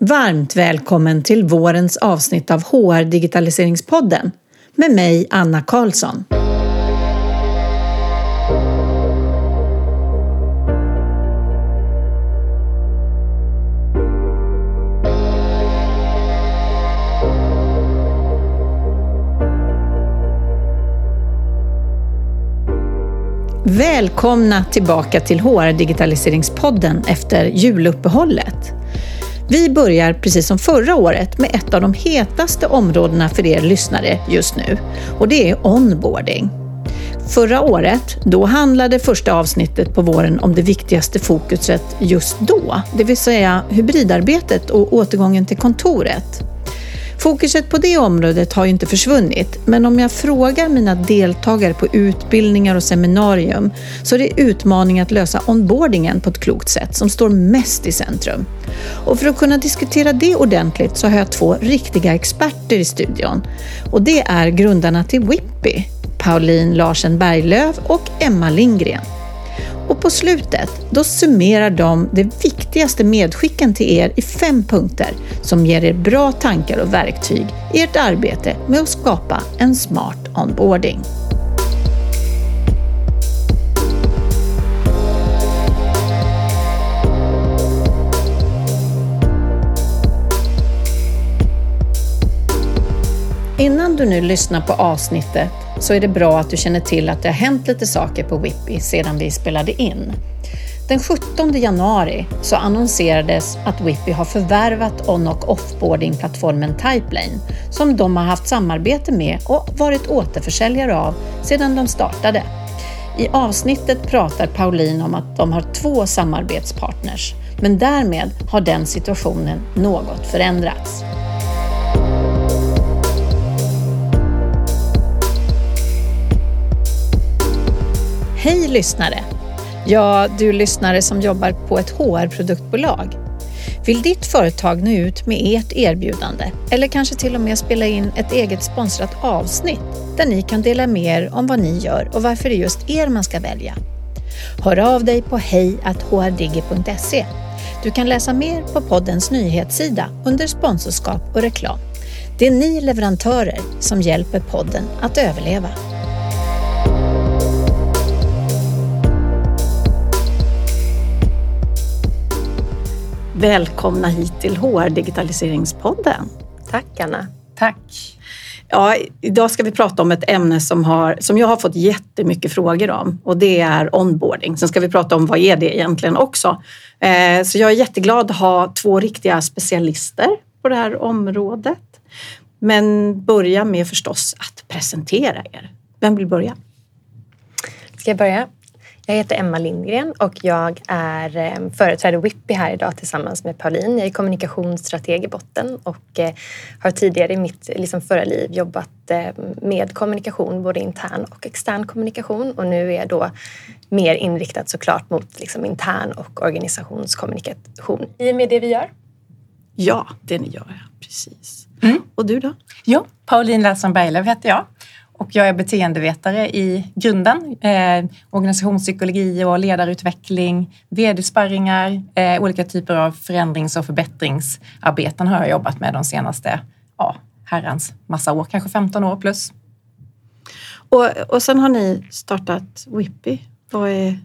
Varmt välkommen till vårens avsnitt av HR Digitaliseringspodden med mig Anna Karlsson. Välkomna tillbaka till HR Digitaliseringspodden efter juluppehållet. Vi börjar precis som förra året med ett av de hetaste områdena för er lyssnare just nu och det är onboarding. Förra året, då handlade första avsnittet på våren om det viktigaste fokuset just då, det vill säga hybridarbetet och återgången till kontoret. Fokuset på det området har ju inte försvunnit, men om jag frågar mina deltagare på utbildningar och seminarium så är det utmaningen att lösa onboardingen på ett klokt sätt som står mest i centrum. Och för att kunna diskutera det ordentligt så har jag två riktiga experter i studion. Och det är grundarna till Whippy, Pauline Larsen Berglöf och Emma Lindgren. Och på slutet, då summerar de de viktigaste medskicken till er i fem punkter som ger er bra tankar och verktyg i ert arbete med att skapa en smart onboarding. Innan du nu lyssnar på avsnittet så är det bra att du känner till att det har hänt lite saker på Whippy sedan vi spelade in. Den 17 januari så annonserades att Whippy har förvärvat on och offboarding-plattformen Typelane som de har haft samarbete med och varit återförsäljare av sedan de startade. I avsnittet pratar Pauline om att de har två samarbetspartners, men därmed har den situationen något förändrats. Hej lyssnare! Ja, du lyssnare som jobbar på ett HR-produktbolag. Vill ditt företag nå ut med ert erbjudande eller kanske till och med spela in ett eget sponsrat avsnitt där ni kan dela mer om vad ni gör och varför det är just er man ska välja? Hör av dig på hej.hrdigi.se. Du kan läsa mer på poddens nyhetssida under sponsorskap och reklam. Det är ni leverantörer som hjälper podden att överleva. Välkomna hit till HR Digitaliseringspodden. Tack Anna. Tack. Ja, idag ska vi prata om ett ämne som, har, som jag har fått jättemycket frågor om och det är onboarding. Sen ska vi prata om vad är det egentligen också. Eh, så jag är jätteglad att ha två riktiga specialister på det här området. Men börja med förstås att presentera er. Vem vill börja? Ska jag börja? Jag heter Emma Lindgren och jag är eh, företräder Whippy här idag tillsammans med Pauline. Jag är kommunikationsstrateg i botten och eh, har tidigare i mitt liksom förra liv jobbat eh, med kommunikation, både intern och extern kommunikation och nu är jag då mer inriktad såklart mot liksom intern och organisationskommunikation i och med det vi gör. Ja, det ni gör, precis. Mm. Och du då? Jo, Pauline Larsson Berglöf heter jag och jag är beteendevetare i grunden. Eh, organisationspsykologi och ledarutveckling, vd-sparringar, eh, olika typer av förändrings och förbättringsarbeten har jag jobbat med de senaste ja, herrans massa år, kanske 15 år plus. Och, och sen har ni startat Whippy. Vad är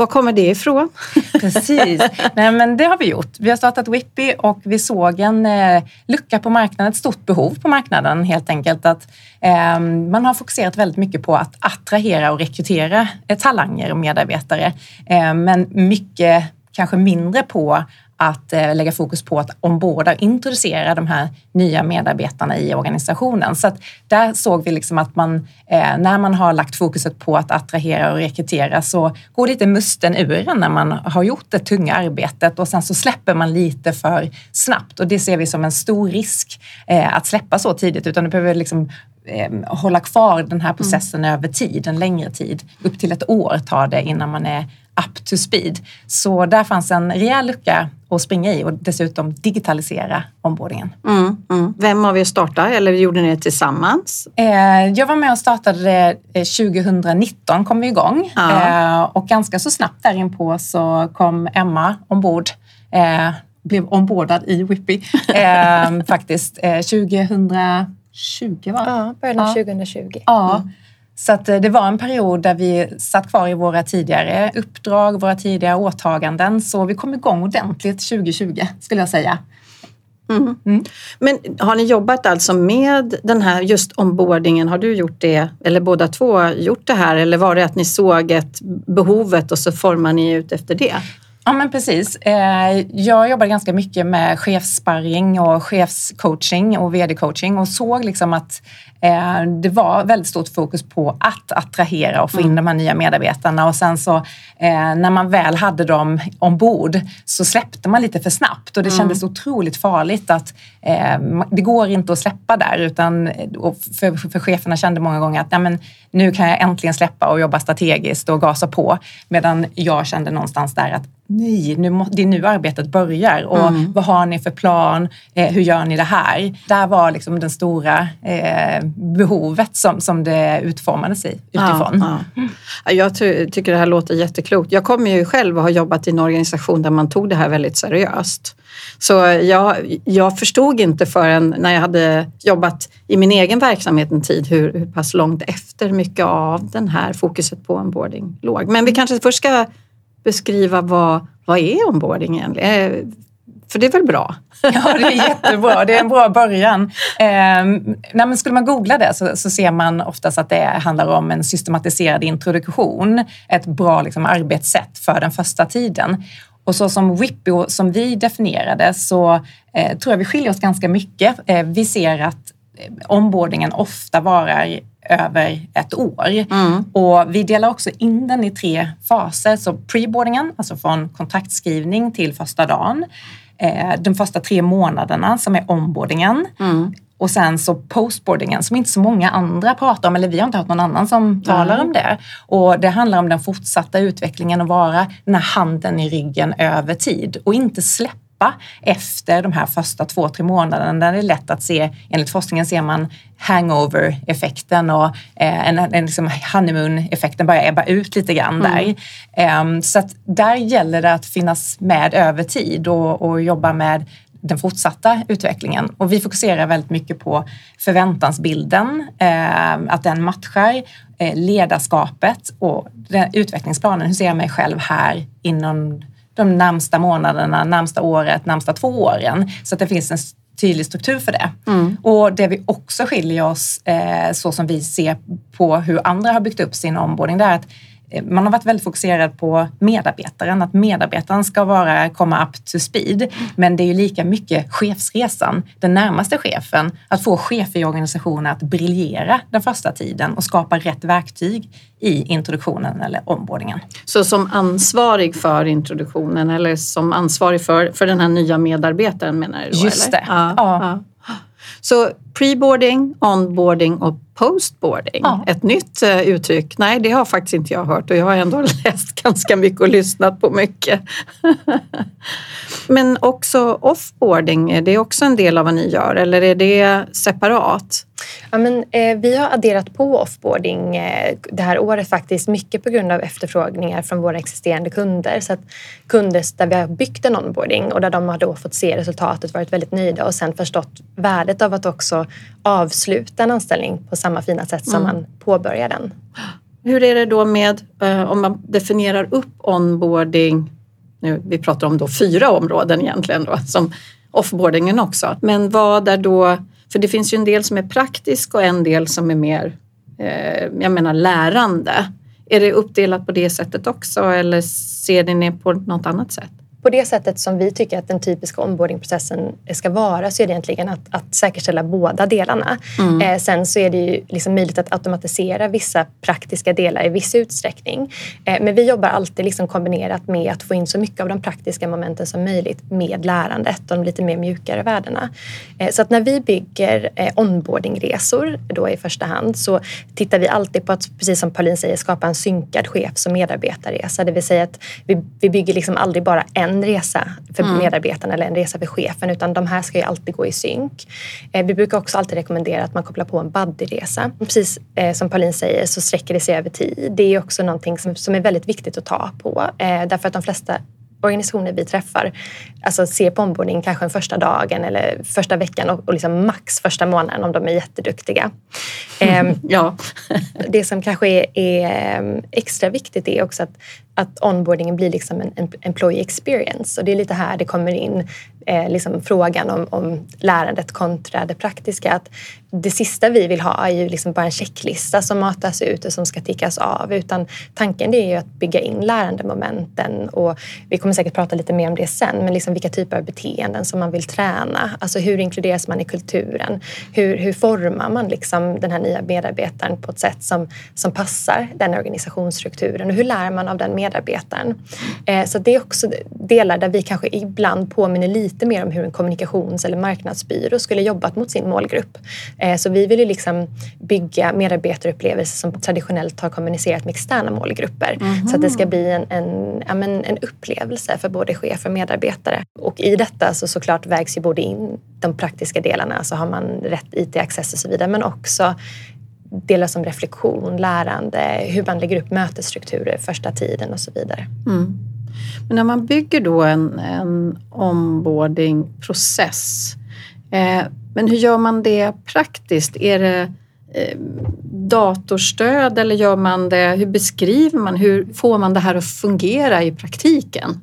var kommer det ifrån? Precis, Nej, men det har vi gjort. Vi har startat Whippy och vi såg en eh, lucka på marknaden, ett stort behov på marknaden helt enkelt. Att eh, man har fokuserat väldigt mycket på att attrahera och rekrytera eh, talanger och medarbetare, eh, men mycket kanske mindre på att eh, lägga fokus på att omborda och introducera de här nya medarbetarna i organisationen. Så att där såg vi liksom att man, eh, när man har lagt fokuset på att attrahera och rekrytera så går lite musten ur när man har gjort det tunga arbetet och sen så släpper man lite för snabbt och det ser vi som en stor risk eh, att släppa så tidigt utan du behöver liksom hålla kvar den här processen mm. över tid, en längre tid. Upp till ett år tar det innan man är up to speed. Så där fanns en rejäl lucka att springa i och dessutom digitalisera onboardingen. Mm, mm. Vem av er startade eller gjorde ni det tillsammans? Eh, jag var med och startade det 2019, kom vi igång ja. Eh, och ganska så snabbt därinpå så kom Emma ombord. Eh, blev ombordad i Whippy eh, faktiskt eh, 2020 va? Ja, början av ja. 2020. Ja. Mm. Så att det var en period där vi satt kvar i våra tidigare uppdrag, våra tidigare åtaganden. Så vi kom igång ordentligt 2020 skulle jag säga. Mm. Mm. Men har ni jobbat alltså med den här just ombordingen? Har du gjort det, eller båda två gjort det här? Eller var det att ni såg ett behovet och så formar ni ut efter det? Ja men precis. Eh, jag jobbade ganska mycket med chefssparring och chefscoaching och vd-coaching och såg liksom att Eh, det var väldigt stort fokus på att attrahera och få in mm. de här nya medarbetarna och sen så eh, när man väl hade dem ombord så släppte man lite för snabbt och det mm. kändes otroligt farligt att eh, det går inte att släppa där utan för, för cheferna kände många gånger att men, nu kan jag äntligen släppa och jobba strategiskt och gasa på medan jag kände någonstans där att nej, nu må, det är nu arbetet börjar och mm. vad har ni för plan? Eh, hur gör ni det här? Där var liksom den stora eh, behovet som, som det utformades i, utifrån. Ja, ja. Jag ty tycker det här låter jätteklokt. Jag kommer ju själv att ha jobbat i en organisation där man tog det här väldigt seriöst. Så jag, jag förstod inte förrän när jag hade jobbat i min egen verksamhet en tid hur, hur pass långt efter mycket av den här fokuset på onboarding låg. Men vi kanske först ska beskriva vad, vad är onboarding egentligen? Eh, för det är väl bra? Ja, det är jättebra. Det är en bra början. Eh, skulle man googla det så, så, ser man oftast att det handlar om en systematiserad introduktion. Ett bra liksom, arbetssätt för den första tiden. Och så som Whippy, som vi definierade, så eh, tror jag vi skiljer oss ganska mycket. Eh, vi ser att eh, onboardingen ofta varar över ett år. Mm. Och vi delar också in den i tre faser. Så preboardingen, alltså från kontaktskrivning till första dagen. Eh, de första tre månaderna som är onboardingen. Mm. Och sen så postboardingen som inte så många andra pratar om, eller vi har inte hört någon annan som talar mm. om det. Och det handlar om den fortsatta utvecklingen och vara den här handen i ryggen över tid och inte släppa släppa efter de här första två, tre månaderna där det är lätt att se, enligt forskningen ser man hangover-effekten och eh, en, en liksom honeymoon-effekten börjar ebba ut lite grann mm. där. Um, så att där gäller det att finnas med över tid och, och jobba med den fortsatta utvecklingen. Och vi fokuserar väldigt mycket på förväntansbilden, eh, att den matchar eh, ledarskapet och utvecklingsplanen. Hur ser jag mig själv här inom de närmsta månaderna, närmsta året, närmsta två åren. Så att det finns en tydlig struktur för det. Mm. Och det vi också skiljer oss, eh, så som vi ser på hur andra har byggt upp sin onboarding, det är att man har varit väldigt fokuserad på medarbetaren, att medarbetaren ska vara, komma up to speed. Men det är ju lika mycket chefsresan, den närmaste chefen, att få chefer i organisationen att briljera den första tiden och skapa rätt verktyg i introduktionen eller onboardingen. Så som ansvarig för introduktionen eller som ansvarig för, för den här nya medarbetaren menar du då? Just eller? det. Ja, ja. Så preboarding, onboarding och postboarding. Ja. Ett nytt uh, uttryck. Nej, det har faktiskt inte jag hört och jag har ändå läst ganska mycket och lyssnat på mycket. Men också offboarding, är det också en del av vad ni gör eller är det separat? Ja, men, eh, vi har adderat på offboarding eh, det här året faktiskt mycket på grund av efterfrågningar från våra existerande kunder. Så att kunder där vi har byggt en onboarding och där de har då fått se resultatet, varit väldigt nöjda och sen förstått värdet av att också avsluta en anställning på samma fina sätt som mm. man påbörjar den. Hur är det då med eh, om man definierar upp onboarding nu, vi pratar om då fyra områden egentligen då, som offboardingen också. Men vad är då, för det finns ju en del som är praktisk och en del som är mer, eh, jag menar lärande. Är det uppdelat på det sättet också eller ser ni på något annat sätt? På det sättet som vi tycker att den typiska onboardingprocessen ska vara så är det egentligen att, att säkerställa båda delarna. Mm. Eh, sen så är det ju liksom möjligt att automatisera vissa praktiska delar i viss utsträckning. Eh, men vi jobbar alltid liksom kombinerat med att få in så mycket av de praktiska momenten som möjligt med lärandet och de lite mer mjukare värdena. Eh, så att när vi bygger eh, onboardingresor då i första hand så tittar vi alltid på att, precis som Pauline säger, skapa en synkad chefs och medarbetarresa. Det vill säga att vi, vi bygger liksom aldrig bara en en resa för mm. medarbetarna eller en resa för chefen utan de här ska ju alltid gå i synk. Eh, vi brukar också alltid rekommendera att man kopplar på en buddyresa. Precis eh, som Pauline säger så sträcker det sig över tid. Det är också någonting som, som är väldigt viktigt att ta på eh, därför att de flesta organisationer vi träffar alltså ser på onboarding kanske en första dagen eller första veckan och, och liksom max första månaden om de är jätteduktiga. Mm, ja. det som kanske är, är, ehm, extra viktigt är också att, att onboardingen blir liksom en, employee experience och det är lite här det kommer in eh, liksom frågan om, om lärandet kontra det praktiska. Att det sista vi vill ha är ju liksom bara en checklista som matas ut och som ska tickas av utan tanken är ju att bygga in lärandemomenten och vi kommer säkert prata lite mer om det sen men liksom vilka typer av beteenden som man vill träna. Alltså hur inkluderas man i kulturen? Hur, hur formar man liksom den här nya medarbetaren på ett sätt som, som passar den organisationsstrukturen och hur lär man av den medarbetaren? Eh, så det är också delar där vi kanske ibland påminner lite mer om hur en kommunikations eller marknadsbyrå skulle jobbat mot sin målgrupp. Eh, så vi vill ju liksom bygga medarbetarupplevelser som traditionellt har kommunicerat med externa målgrupper mm. så att det ska bli en, en, ja, en upplevelse för både chefer och medarbetare. Och i detta så såklart vägs ju både in de praktiska delarna, alltså har man rätt IT-access och så vidare, men också delar som reflektion, lärande, hur man lägger upp mötesstrukturer första tiden och så vidare. Mm. Men när man bygger då en, en onboardingprocess, eh, men hur gör man det praktiskt? Är det eh, datorstöd eller gör man det, hur beskriver man, hur får man det här att fungera i praktiken?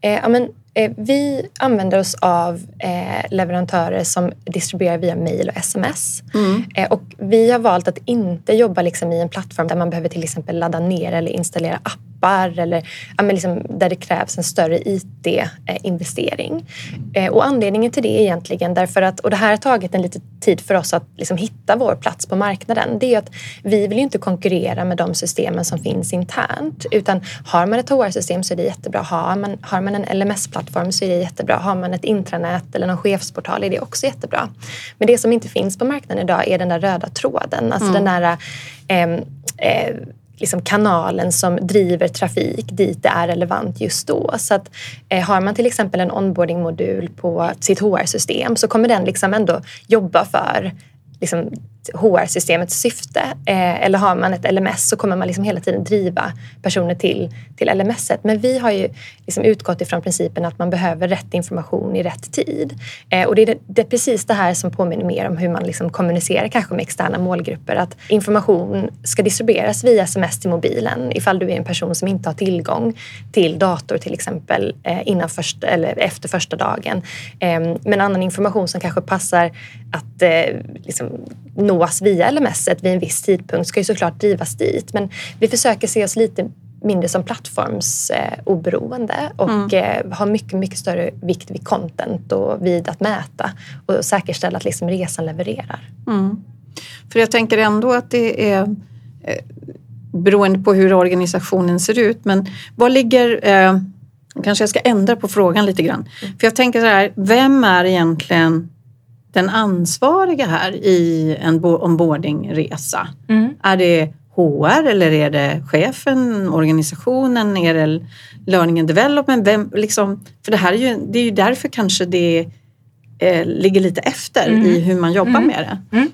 Eh, ja, men, vi använder oss av eh, leverantörer som distribuerar via mail och sms. Mm. Eh, och vi har valt att inte jobba liksom i en plattform där man behöver till exempel ladda ner eller installera appar eller ja, liksom där det krävs en större IT-investering. Eh, och anledningen till det är egentligen därför att, och det här har tagit en liten tid för oss att liksom hitta vår plats på marknaden, det är att vi vill inte konkurrera med de systemen som finns internt utan har man ett HR-system så är det jättebra. Har man, har man en LMS-plattform så är det jättebra. Har man ett intranät eller någon chefsportal är det också jättebra. Men det som inte finns på marknaden idag är den där röda tråden, alltså mm. den där eh, eh, liksom kanalen som driver trafik dit det är relevant just då. Så att, eh, har man till exempel en onboarding-modul på sitt HR-system så kommer den liksom ändå jobba för liksom, HR-systemets syfte. Eh, eller har man ett LMS så kommer man liksom hela tiden driva personer till, till LMS. -et. Men vi har ju liksom utgått ifrån principen att man behöver rätt information i rätt tid. Eh, och det är, det är, precis det här som påminner mer om hur man liksom kommunicerar kanske med externa målgrupper. Att information ska distribueras via sms till mobilen ifall du är en person som inte har tillgång till dator till exempel eh, innan först, eller efter första dagen. Eh, men annan information som kanske passar att eh, liksom, nås via LMS vid en viss tidpunkt ska ju såklart drivas dit. Men vi försöker se oss lite mindre som plattformsoberoende eh, och mm. eh, ha mycket, mycket större vikt vid content och vid att mäta och säkerställa att liksom resan levererar. Mm. För jag tänker ändå att det är eh, beroende på hur organisationen ser ut, men vad ligger Kanske jag ska ändra på frågan lite grann. Mm. För jag tänker så här, vem är egentligen den ansvariga här i en onboardingresa? Mm. Är det HR eller är det chefen, organisationen, är det learning and development? Vem, liksom, för det här är ju, det är ju därför kanske det eh, ligger lite efter mm. i hur man jobbar mm. med det. Mm.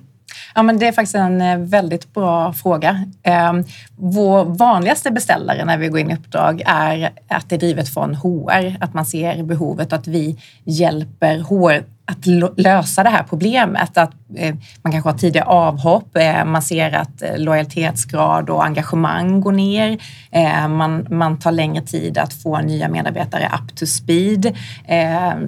Ja, men det är faktiskt en eh, väldigt bra fråga. Ehm, vår vanligaste beställare när vi går in i uppdrag är att det är drivet från HR, att man ser behovet att vi hjälper HR att lösa det här problemet. Att eh, man kanske har tidiga avhopp, eh, man ser att eh, lojalitetsgrad och engagemang går ner. Man, man tar längre tid att få nya medarbetare up to speed.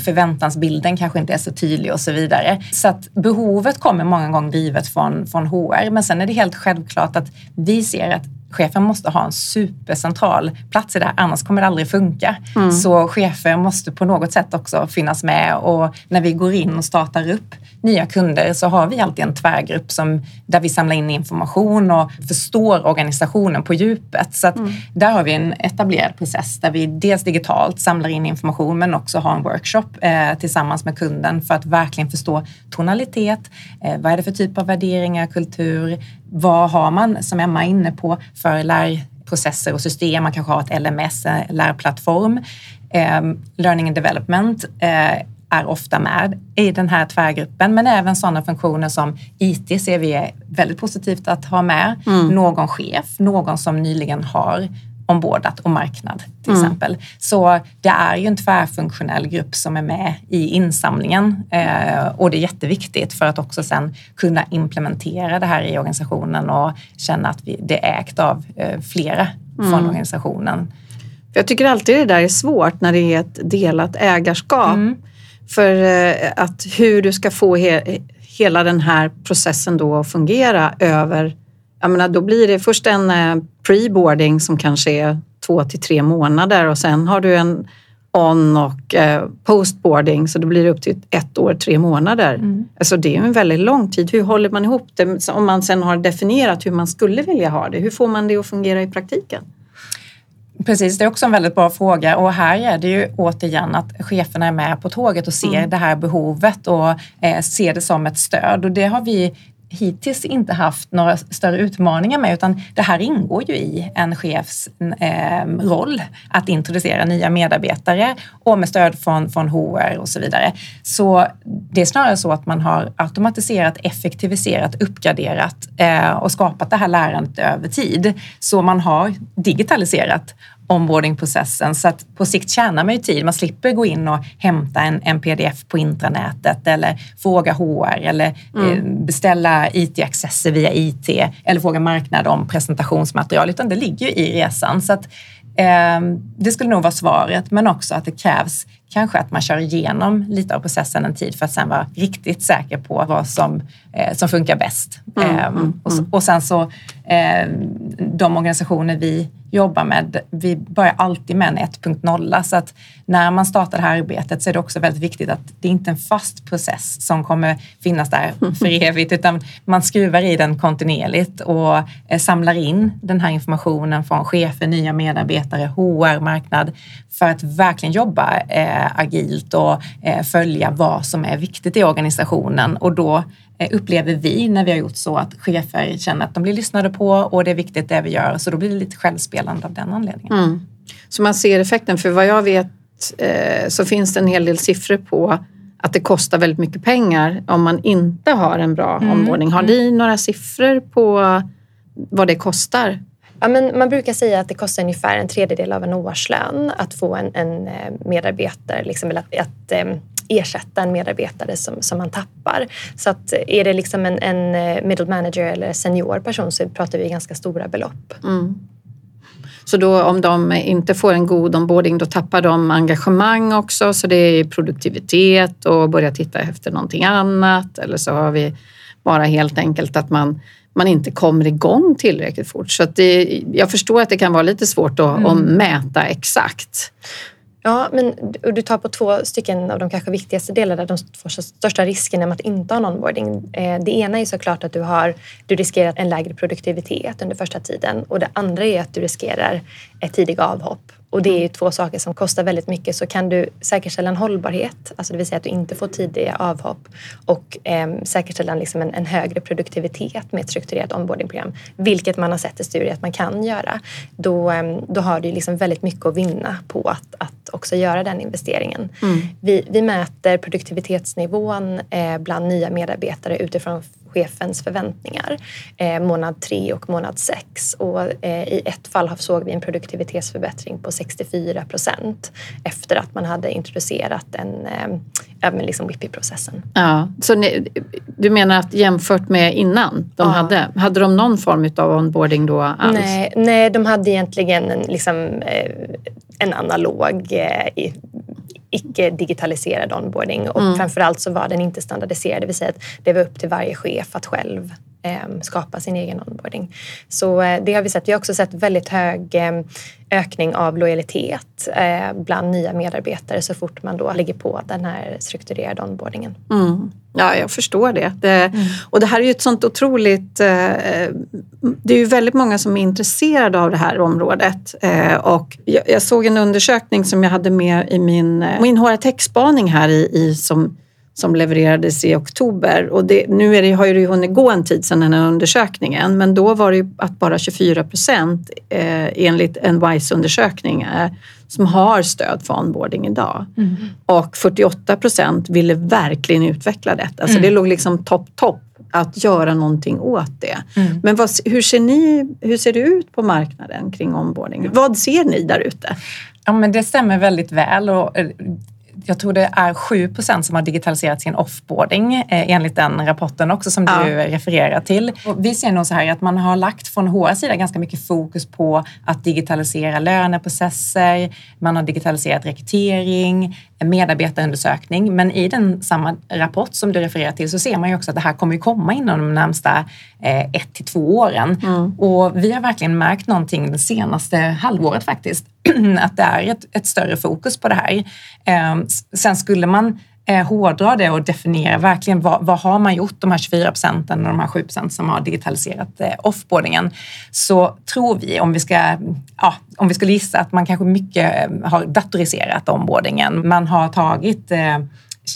Förväntansbilden kanske inte är så tydlig och så vidare. Så att behovet kommer många gånger drivet från, från HR. Men sen är det helt självklart att vi ser att chefen måste ha en supercentral plats i det här, annars kommer det aldrig funka. Mm. Så chefer måste på något sätt också finnas med och när vi går in och startar upp nya kunder så har vi alltid en tvärgrupp som, där vi samlar in information och förstår organisationen på djupet. Så mm. där har vi en etablerad process där vi dels digitalt samlar in information men också har en workshop eh, tillsammans med kunden för att verkligen förstå tonalitet. Eh, vad är det för typ av värderingar, kultur? Vad har man, som Emma är inne på, för lärprocesser och system? Man kanske har ett LMS, en lärplattform. Eh, learning and development eh, är ofta med i den här tvärgruppen, men även sådana funktioner som IT ser vi är väldigt positivt att ha med. Mm. Någon chef, någon som nyligen har ombordat och marknad till mm. exempel. Så det är ju en tvärfunktionell grupp som är med i insamlingen eh, och det är jätteviktigt för att också sen kunna implementera det här i organisationen och känna att vi, det är ägt av eh, flera mm. från organisationen. Jag tycker alltid det där är svårt när det är ett delat ägarskap. Mm. För eh, att hur du ska få he hela den här processen då att fungera över jag menar, då blir det först en eh, pre-boarding som kanske är två till tre månader och sen har du en on och eh, post-boarding så då blir det upp till ett år, tre månader. Mm. Alltså det är en väldigt lång tid. Hur håller man ihop det? Om man sen har definierat hur man skulle vilja ha det, hur får man det att fungera i praktiken? Precis, det är också en väldigt bra fråga och här är det ju återigen att cheferna är med på tåget och ser mm. det här behovet och eh, ser det som ett stöd och det har vi hittills inte haft några större utmaningar med utan det här ingår ju i en chefs eh, roll att introducera nya medarbetare och med stöd från, från HR och så vidare. Så det är snarare så att man har automatiserat, effektiviserat, uppgraderat eh, och skapat det här lärandet över tid. Så man har digitaliserat onboardingprocessen så att på sikt tjänar man ju tid. Man slipper gå in och hämta en, en pdf på intranätet eller fråga HR eller mm. eh, beställa IT-accesser via IT eller fråga marknad om presentationsmaterial utan det ligger ju i resan. Så att, eh, det skulle nog vara svaret men också att det krävs kanske att man kör igenom lite av processen en tid för att sen vara riktigt säker på vad som, eh, som funkar bäst. Mm, mm, ehm, och, och sen så eh, de organisationer vi jobbar med, vi börjar alltid med en 1.0 så att när man startar det här arbetet så är det också väldigt viktigt att det inte är en fast process som kommer finnas där för evigt utan man skruvar i den kontinuerligt och eh, samlar in den här informationen från chefer, nya medarbetare, HR, marknad för att verkligen jobba eh, agilt och eh, följa vad som är viktigt i organisationen och då Eh, upplever vi när vi har gjort så att chefer känner att de blir lyssnade på och det är viktigt det vi gör. Så då blir det lite självspelande av den anledningen. Mm. Så man ser effekten. För vad jag vet eh, så finns det en hel del siffror på att det kostar väldigt mycket pengar om man inte har en bra mm. omvårdning. Har ni några siffror på vad det kostar? Ja, men man brukar säga att det kostar ungefär en tredjedel av en årslön att få en, en eh, medarbetare, liksom, eller att, att eh, ersätta en medarbetare som, som man tappar. Så att eh, är det liksom en, en middle manager eller senior person så pratar vi ganska stora belopp. Mm. Så då om de inte får en god onboarding då tappar de engagemang också så det är produktivitet och börja titta efter någonting annat eller så har vi bara helt enkelt att man man inte kommer igång tillräckligt fort. Så det, jag förstår att det kan vara lite svårt att, mm. att mäta exakt. Ja, men du tar på två stycken av de kanske viktigaste delarna, de två största riskerna med att inte ha en onboarding. Eh, det ena är såklart att du, har, du riskerar en lägre produktivitet under första tiden och det andra är att du riskerar ett tidigt avhopp. Och det är två saker som kostar väldigt mycket. Så kan du säkerställa en hållbarhet, alltså det vill säga att du inte får tidiga avhopp och eh, säkerställa liksom en, en, högre produktivitet med ett strukturerat onboardingprogram, vilket man har sett i studier att man kan göra, då, eh, då har du liksom väldigt mycket att vinna på att, att också göra den investeringen. Mm. Vi, vi mäter produktivitetsnivån eh, bland nya medarbetare utifrån chefens förväntningar eh, månad tre och månad sex. Och, eh, I ett fall såg vi en produktivitetsförbättring på 64 procent efter att man hade introducerat en, eh, liksom WIPI-processen. Ja, så ni, du menar att jämfört med innan de ja. hade, hade de någon form av onboarding då alls? Nej, nej de hade egentligen en, liksom, eh, en analog eh, icke-digitaliserad onboarding och mm. framförallt så var den inte standardiserad, det vill säga att det var upp till varje chef att själv skapa sin egen onboarding. Så eh, det har vi sett. Vi har också sett väldigt hög eh, ökning av lojalitet eh, bland nya medarbetare så fort man då lägger på den här strukturerade onboardingen. Mm. Ja, jag förstår det. det mm. Och det här är ju ett sånt otroligt... Eh, det är ju väldigt många som är intresserade av det här området. Och jag, jag, såg en undersökning som jag hade med i min, min HR Tech-spaning här i, i som som levererades i oktober. Och det, nu är det, har det ju hunnit gå en tid sedan den här undersökningen men då var det att bara 24 procent eh, enligt en WISE-undersökning eh, som har stöd för onboarding idag. Mm. Och 48 procent ville verkligen utveckla detta. Så mm. det låg liksom topp, topp att göra någonting åt det. Mm. Men vad, hur, ser ni, hur ser det ut på marknaden kring onboarding? Vad ser ni där ute? Ja, men det stämmer väldigt väl. Och eh, jag tror det är 7% som har digitaliserat sin offboarding eh, enligt den rapporten också som ja. du refererar till. Och vi ser nog så här att man har lagt från HR sida ganska mycket fokus på att digitalisera löneprocesser, man har digitaliserat rekrytering, medarbetarundersökning. Men i den samma rapport som du refererar till så ser man ju också att det här kommer ju komma inom de närmsta eh, ett till två åren. Mm. Och vi har verkligen märkt någonting det senaste halvåret faktiskt, att det är ett, ett större fokus på det här. Eh, sen skulle man eh, hårdra det och definiera verkligen vad, vad har man gjort de här 24 procenten och de här 7 procent som har digitaliserat eh, offboardingen så tror vi, om vi ska, ja, om vi skulle gissa att man kanske mycket eh, har datoriserat onboardingen. Man har tagit eh,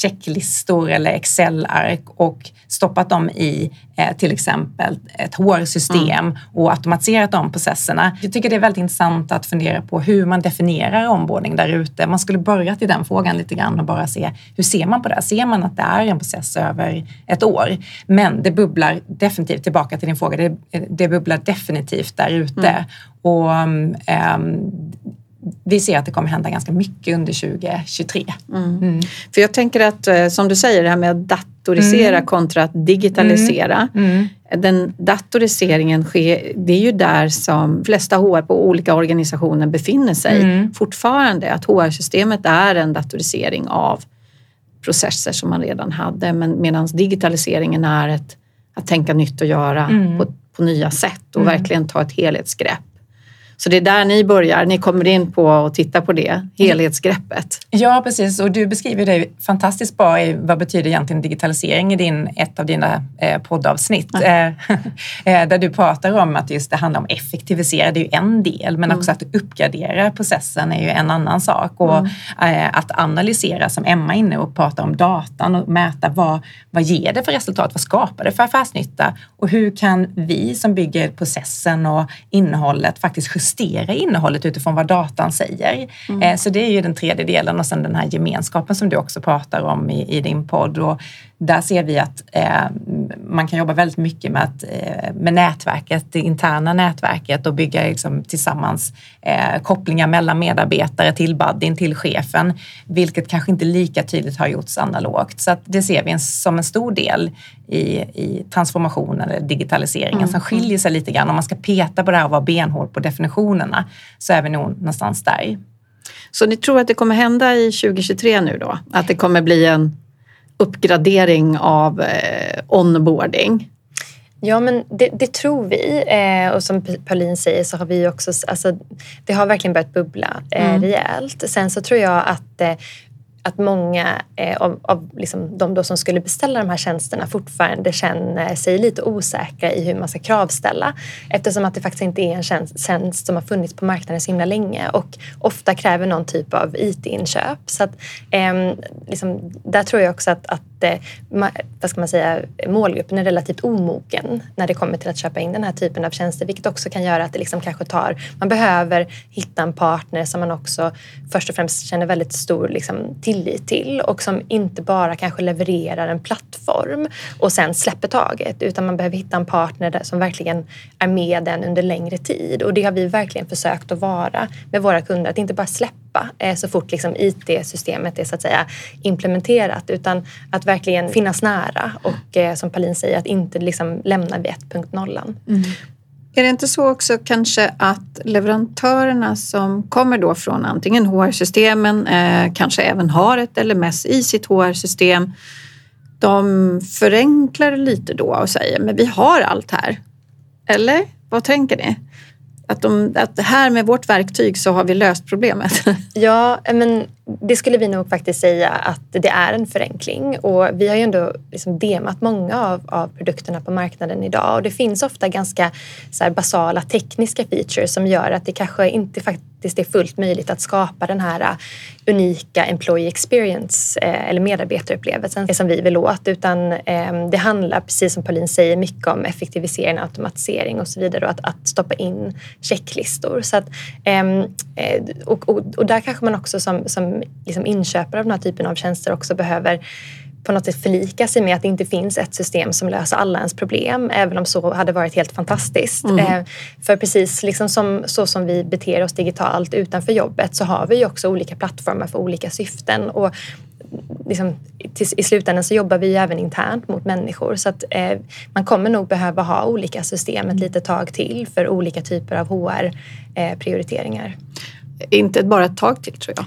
checklistor eller Excel-ark och stoppat dem i eh, till exempel ett HR-system mm. och automatiserat de processerna. Jag tycker det är väldigt intressant att fundera på hur man definierar onboarding där ute. Man skulle börjat i den frågan lite grann och bara se hur ser man på det? Ser man att det är en process över ett år? Men det bubblar definitivt, tillbaka till din fråga, det, det bubblar definitivt där ute. Mm. Och um, vi ser att det kommer hända ganska mycket under 2023. Mm. Mm. För jag tänker att, eh, som du säger, det här med att datorisera mm. kontra att digitalisera. Mm. Mm. Den datoriseringen sker, det är ju där som flesta HR på olika organisationer befinner sig mm. fortfarande. Att HR-systemet är en datorisering av processer som man redan hade, men medan digitaliseringen är ett, att tänka nytt och göra på, på nya sätt och verkligen ta ett helhetsgrepp. Så det är där ni börjar, ni kommer in på att titta på det, helhetsgreppet. Ja, precis. Och du beskriver det fantastiskt bra i vad betyder egentligen digitalisering i din, ett av dina eh, poddavsnitt. Ja. Eh, eh, där du pratar om att just det handlar om effektivisera, det är ju en del, men mm. också att uppgradera processen är ju en annan sak. Och mm. eh, att analysera, som Emma är inne och pratar om datan och mäta vad, vad ger det för resultat, vad skapar det för affärsnytta och hur kan vi som bygger processen och innehållet faktiskt justera innehållet utifrån vad datan säger. Mm. Eh, så det är ju den tredje delen och sen den här gemenskapen som du också pratar om i, i din podd. Och där ser vi att eh, man kan jobba väldigt mycket med, att, eh, med nätverket, det interna nätverket och bygga liksom, tillsammans eh, kopplingar mellan medarbetare till buddin, till chefen, vilket kanske inte lika tydligt har gjorts analogt. Så det ser vi en, som en stor del i, i transformationen eller digitaliseringen mm. som skiljer sig lite grann. Om man ska peta på det här och vara benhård på definitionerna så är vi nog någonstans där. Så ni tror att det kommer hända i 2023 nu då? Att det kommer bli en uppgradering av eh, onboarding? Ja, men det, det tror vi. Eh, och som Pauline säger så har vi också... Alltså, det har verkligen börjat bubbla eh, mm. rejält. Sen så tror jag att eh, att många eh, av, av liksom de då som skulle beställa de här tjänsterna fortfarande känner sig lite osäkra i hur man ska kravställa eftersom att det faktiskt inte är en tjänst, tjänst som har funnits på marknaden så himla länge och ofta kräver någon typ av IT-inköp. Så att, eh, liksom, där tror jag också att, att eh, vad ska man säga, målgruppen är relativt omogen när det kommer till att köpa in den här typen av tjänster vilket också kan göra att det liksom kanske tar, man behöver hitta en partner som man också först och främst känner väldigt stor liksom, tillit till och som inte bara kanske levererar en plattform och sen släpper taget utan man behöver hitta en partner som verkligen är med den under längre tid och det har vi verkligen försökt att vara med våra kunder, att inte bara släppa eh, så fort liksom IT-systemet är så att säga implementerat utan att verkligen finnas nära och eh, som Pauline säger att inte liksom lämna vid 1.0. Mm. Är det inte så också kanske att leverantörerna som kommer då från antingen HR-systemen, eh, kanske även har ett LMS i sitt HR-system, de förenklar lite då och säger men vi har allt här. Eller vad tänker ni? Att, de, att här med vårt verktyg så har vi löst problemet. Ja, men det skulle vi nog faktiskt säga att det är en förenkling. Och vi har ju ändå liksom demat många av, av produkterna på marknaden idag. Och det finns ofta ganska så basala tekniska features som gör att det kanske inte faktiskt är fullt möjligt att skapa den här äh, unika employee experience eh, eller medarbetarupplevelsen som vi vill åt. Utan eh, det handlar precis som Pauline säger mycket om effektivisering, automatisering och så vidare och att, att stoppa in checklistor. Så att, eh, och, och, och, där kanske man också som, som liksom inköpare av den här typen av tjänster också behöver på något sätt förlika sig med att det inte finns ett system som löser alla ens problem, även om så hade varit helt fantastiskt. Mm. Eh, för precis liksom som, så som vi beter oss digitalt utanför jobbet så har vi ju också olika plattformar för olika syften. Och liksom, till, i slutändan så jobbar vi ju även internt mot människor så att eh, man kommer nog behöva ha olika system ett litet tag till för olika typer av HR-prioriteringar. Eh, inte bara ett tag till tror jag.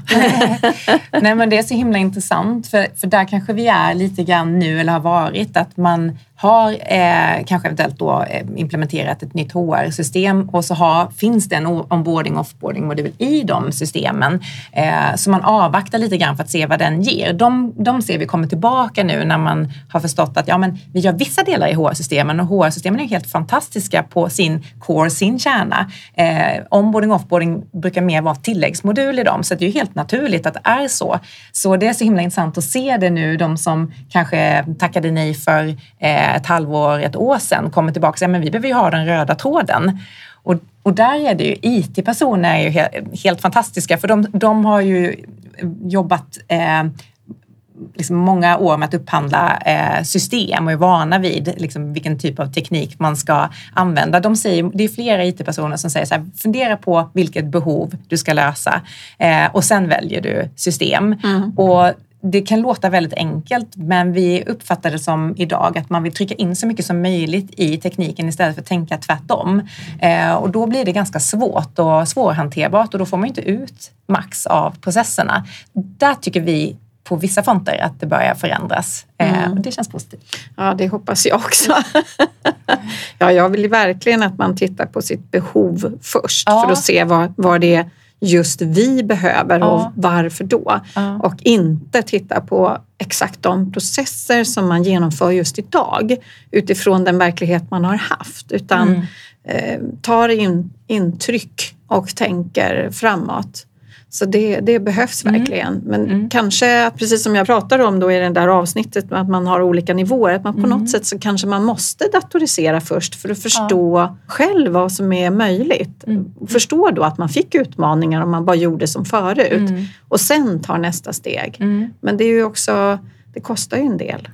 Nej men det är så himla intressant för, för där kanske vi är lite grann nu eller har varit att man har eh, kanske eventuellt då eh, implementerat ett nytt HR-system och så har, finns det en onboarding och offboarding modul i de systemen. Eh, så man avvaktar lite grann för att se vad den ger. De, de ser vi kommer tillbaka nu när man har förstått att ja, men vi gör vissa delar i HR-systemen och HR-systemen är helt fantastiska på sin core, sin kärna. Eh, onboarding och offboarding brukar mer vara tilläggsmodul i dem så det är ju helt naturligt att det är så. Så det är så himla intressant att se det nu, de som kanske tackade nej för eh, ett halvår, ett år sedan kommer tillbaka och säger men vi behöver ju ha den röda tråden. Och, och där är det ju IT-personer är ju helt, helt fantastiska för de, de har ju jobbat eh, liksom många år med att upphandla eh, system och är vana vid liksom, vilken typ av teknik man ska använda. De säger, det är flera IT-personer som säger så här, fundera på vilket behov du ska lösa eh, och sen väljer du system. Mm. Och det kan låta väldigt enkelt men vi uppfattar det som idag att man vill trycka in så mycket som möjligt i tekniken istället för att tänka tvärtom. Eh, och då blir det ganska svårt och svårhanterbart och då får man inte ut max av processerna. Där tycker vi på vissa fonder att det börjar förändras. Eh, mm. det känns positivt. Ja, det hoppas jag också. ja, jag vill verkligen att man tittar på sitt behov först ja. för att se vad, vad det är just vi behöver och ja. varför då? Ja. Och inte titta på exakt de processer som man genomför just idag utifrån den verklighet man har haft utan mm. eh, tar in, intryck och tänker framåt. Så det, det behövs mm. verkligen. Men mm. kanske, precis som jag pratade om då i det där avsnittet, att man har olika nivåer. Att man på mm. något sätt så kanske man måste datorisera först för att förstå ja. själv vad som är möjligt. Mm. Förstå då att man fick utmaningar om man bara gjorde som förut. Mm. Och sen tar nästa steg. Mm. Men det är ju också, det kostar ju en del.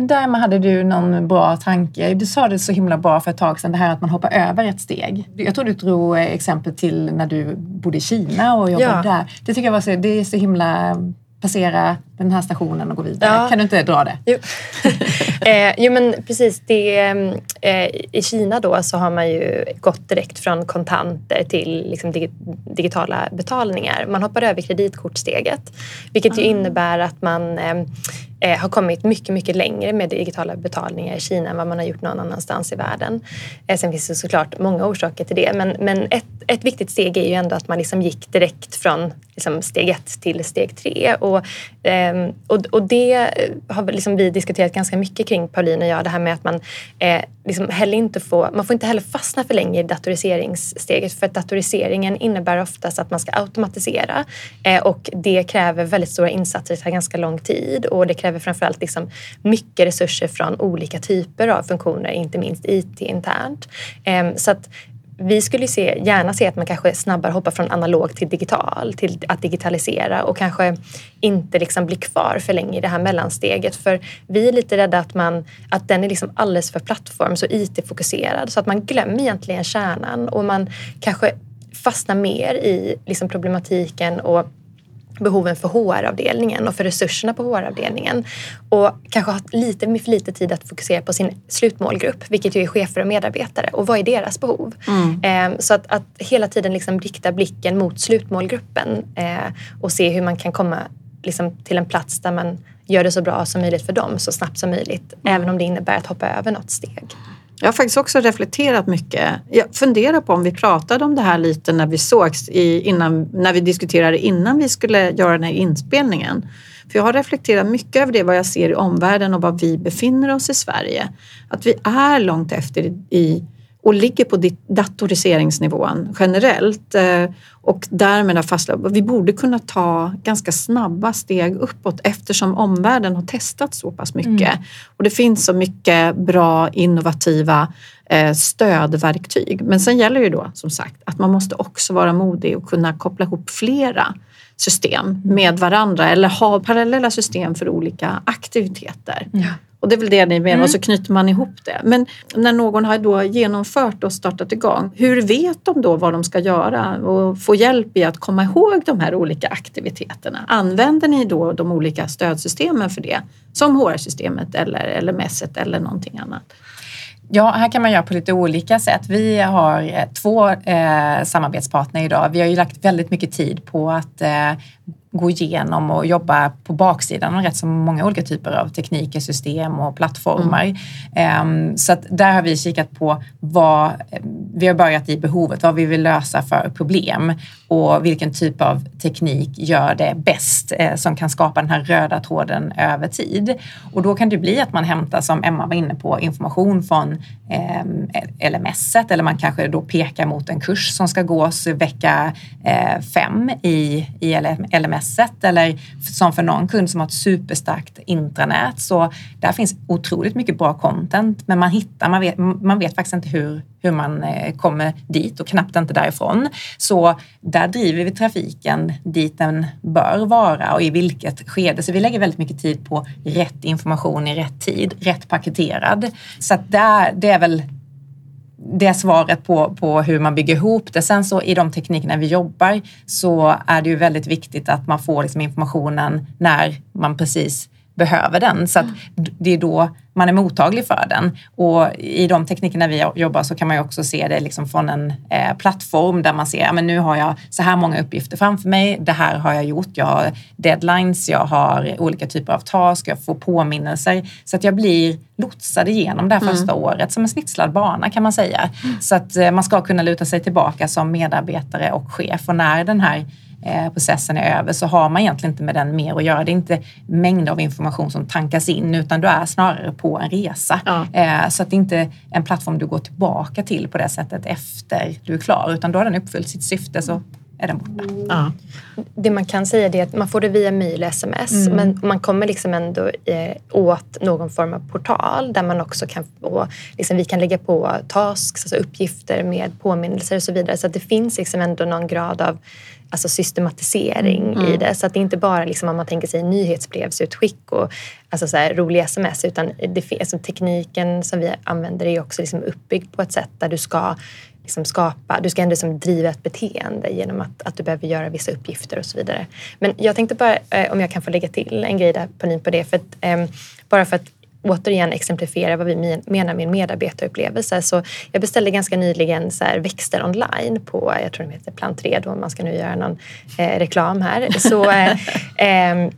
Men där hade du någon bra tanke. Du sa det så himla bra för ett tag sedan, det här att man hoppar över ett steg. Jag tror du drog exempel till när du bodde i Kina och jobbade ja. där. Det tycker jag var så, det är så himla passera den här stationen och gå vidare. Ja. Kan du inte dra det? Jo, eh, jo men precis. Det, eh, I Kina då så har man ju gått direkt från kontanter till liksom, dig, digitala betalningar. Man hoppar över kreditkortsteget vilket mm. ju ah. innebär att man eh, eh, Eh, har kommit mycket, mycket längre med digitala betalningar i Kina än vad man har gjort någon annanstans i världen. Eh, sen finns det såklart många orsaker till det men, men ett, ett viktigt steg är ju ändå att man liksom gick direkt från liksom steg ett till steg tre. Och, eh, och, och det har liksom vi diskuterat ganska mycket kring, Pauline och jag, det här med att man eh, liksom heller inte får, man får inte heller fastna för länge i datoriseringssteget för att datoriseringen innebär oftast att man ska automatisera eh, och det kräver väldigt stora insatser, det tar ganska lång tid och det kräver framförallt liksom mycket resurser från olika typer av funktioner, inte minst IT internt. Ehm, så att vi skulle se, gärna se att man kanske snabbare hoppar från analog till digital, till att digitalisera och kanske inte liksom blir kvar för länge i det här mellansteget. För vi är lite rädda att, man, att den är liksom alldeles för plattform, så IT-fokuserad så att man glömmer egentligen kärnan och man kanske fastnar mer i liksom problematiken och behoven för HR-avdelningen och för resurserna på HR-avdelningen. Och kanske ha lite för lite tid att fokusera på sin slutmålgrupp, vilket ju är chefer och medarbetare. Och vad är deras behov? Mm. Eh, så att, att, hela tiden liksom rikta blicken mot slutmålgruppen eh, och se hur man kan komma liksom, till en plats där man gör det så bra som möjligt för dem så snabbt som möjligt. Mm. Även om det innebär att hoppa över något steg. Jag har faktiskt också reflekterat mycket. Jag funderar på om vi pratade om det här lite när vi sågs i, innan, när vi diskuterade innan vi skulle göra den här inspelningen. För jag har reflekterat mycket över det, vad jag ser i omvärlden och var vi befinner oss i Sverige. Att vi är långt efter i och ligger på datoriseringsnivån generellt eh, och därmed har fastslagit att vi borde kunna ta ganska snabba steg uppåt eftersom omvärlden har testat så pass mycket. Mm. Och det finns så mycket bra innovativa eh, stödverktyg. Men sen gäller det då som sagt att man måste också vara modig och kunna koppla ihop flera system med varandra eller ha parallella system för olika aktiviteter. Ja. Och det är väl det ni menar, mm. och så knyter man ihop det. Men när någon har då genomfört och startat igång, hur vet de då vad de ska göra och få hjälp i att komma ihåg de här olika aktiviteterna? Använder ni då de olika stödsystemen för det? Som HR-systemet eller LMS eller någonting annat? Ja, här kan man göra på lite olika sätt. Vi har eh, två eh, samarbetspartner idag. Vi har ju lagt väldigt mycket tid på att eh, gå igenom och jobba på baksidan av rätt så många olika typer av tekniker, system och plattformar. Mm. Så att där har vi kikat på vad vi har börjat i behovet, vad vi vill lösa för problem och vilken typ av teknik gör det bäst eh, som kan skapa den här röda tråden över tid. Och då kan det bli att man hämtar, som Emma var inne på, information från eh, LMS eller man kanske då pekar mot en kurs som ska gås vecka eh, fem i, i LMS eller som för någon kund som har ett superstarkt intranät. Så där finns otroligt mycket bra content men man hittar, man vet, man vet faktiskt inte hur, hur man eh, kommer dit och knappt inte därifrån. Så där driver vi trafiken dit den bör vara och i vilket skede. Så vi lägger väldigt mycket tid på rätt information i rätt tid, rätt paketerad. Så att där, det är väl det svaret på, på hur man bygger ihop det. Sen så i de teknikerna vi jobbar så är det ju väldigt viktigt att man får liksom informationen när man precis behöver den. Så att det är då man är mottaglig för den. Och i de teknikerna vi jobbar så kan man ju också se det liksom från en eh, plattform där man ser, ja, men nu har jag så här många uppgifter framför mig. Det här har jag gjort. Jag har deadlines, jag har olika typer av task, jag får påminnelser. Så att jag blir lotsad igenom det här mm. första året som en snitslad bana kan man säga. Mm. Så att eh, man ska kunna luta sig tillbaka som medarbetare och chef och när den här processen är över så har man egentligen inte med den mer att göra. Det är inte mängder av information som tankas in utan du är snarare på en resa. Ja. Eh, så att det inte är en plattform du går tillbaka till på det sättet efter du är klar utan då har den uppfyllt sitt syfte så är den borta. Ja. Det man kan säga är att man får det via mejl och sms mm. men man kommer liksom ändå eh, åt någon form av portal där man också kan få, liksom vi kan lägga på tasks, alltså uppgifter med påminnelser och så vidare så att det finns liksom ändå någon grad av alltså systematisering mm. i det. Så att det inte bara liksom om man tänker sig nyhetsbrevsutskick och alltså så här, roliga sms utan det, alltså tekniken som vi använder är också liksom uppbyggd på ett sätt där du ska liksom skapa, du ska ändå liksom driva ett beteende genom att, att du behöver göra vissa uppgifter och så vidare. Men jag tänkte bara, eh, om jag kan få lägga till en grej där Pauline på det, för att, eh, bara för att återigen exemplifiera vad vi menar med medarbetarupplevelse. Så jag beställde ganska nyligen så växter online på, jag tror de heter Plantredo om man ska nu göra någon eh, reklam här. Så, eh, ehm,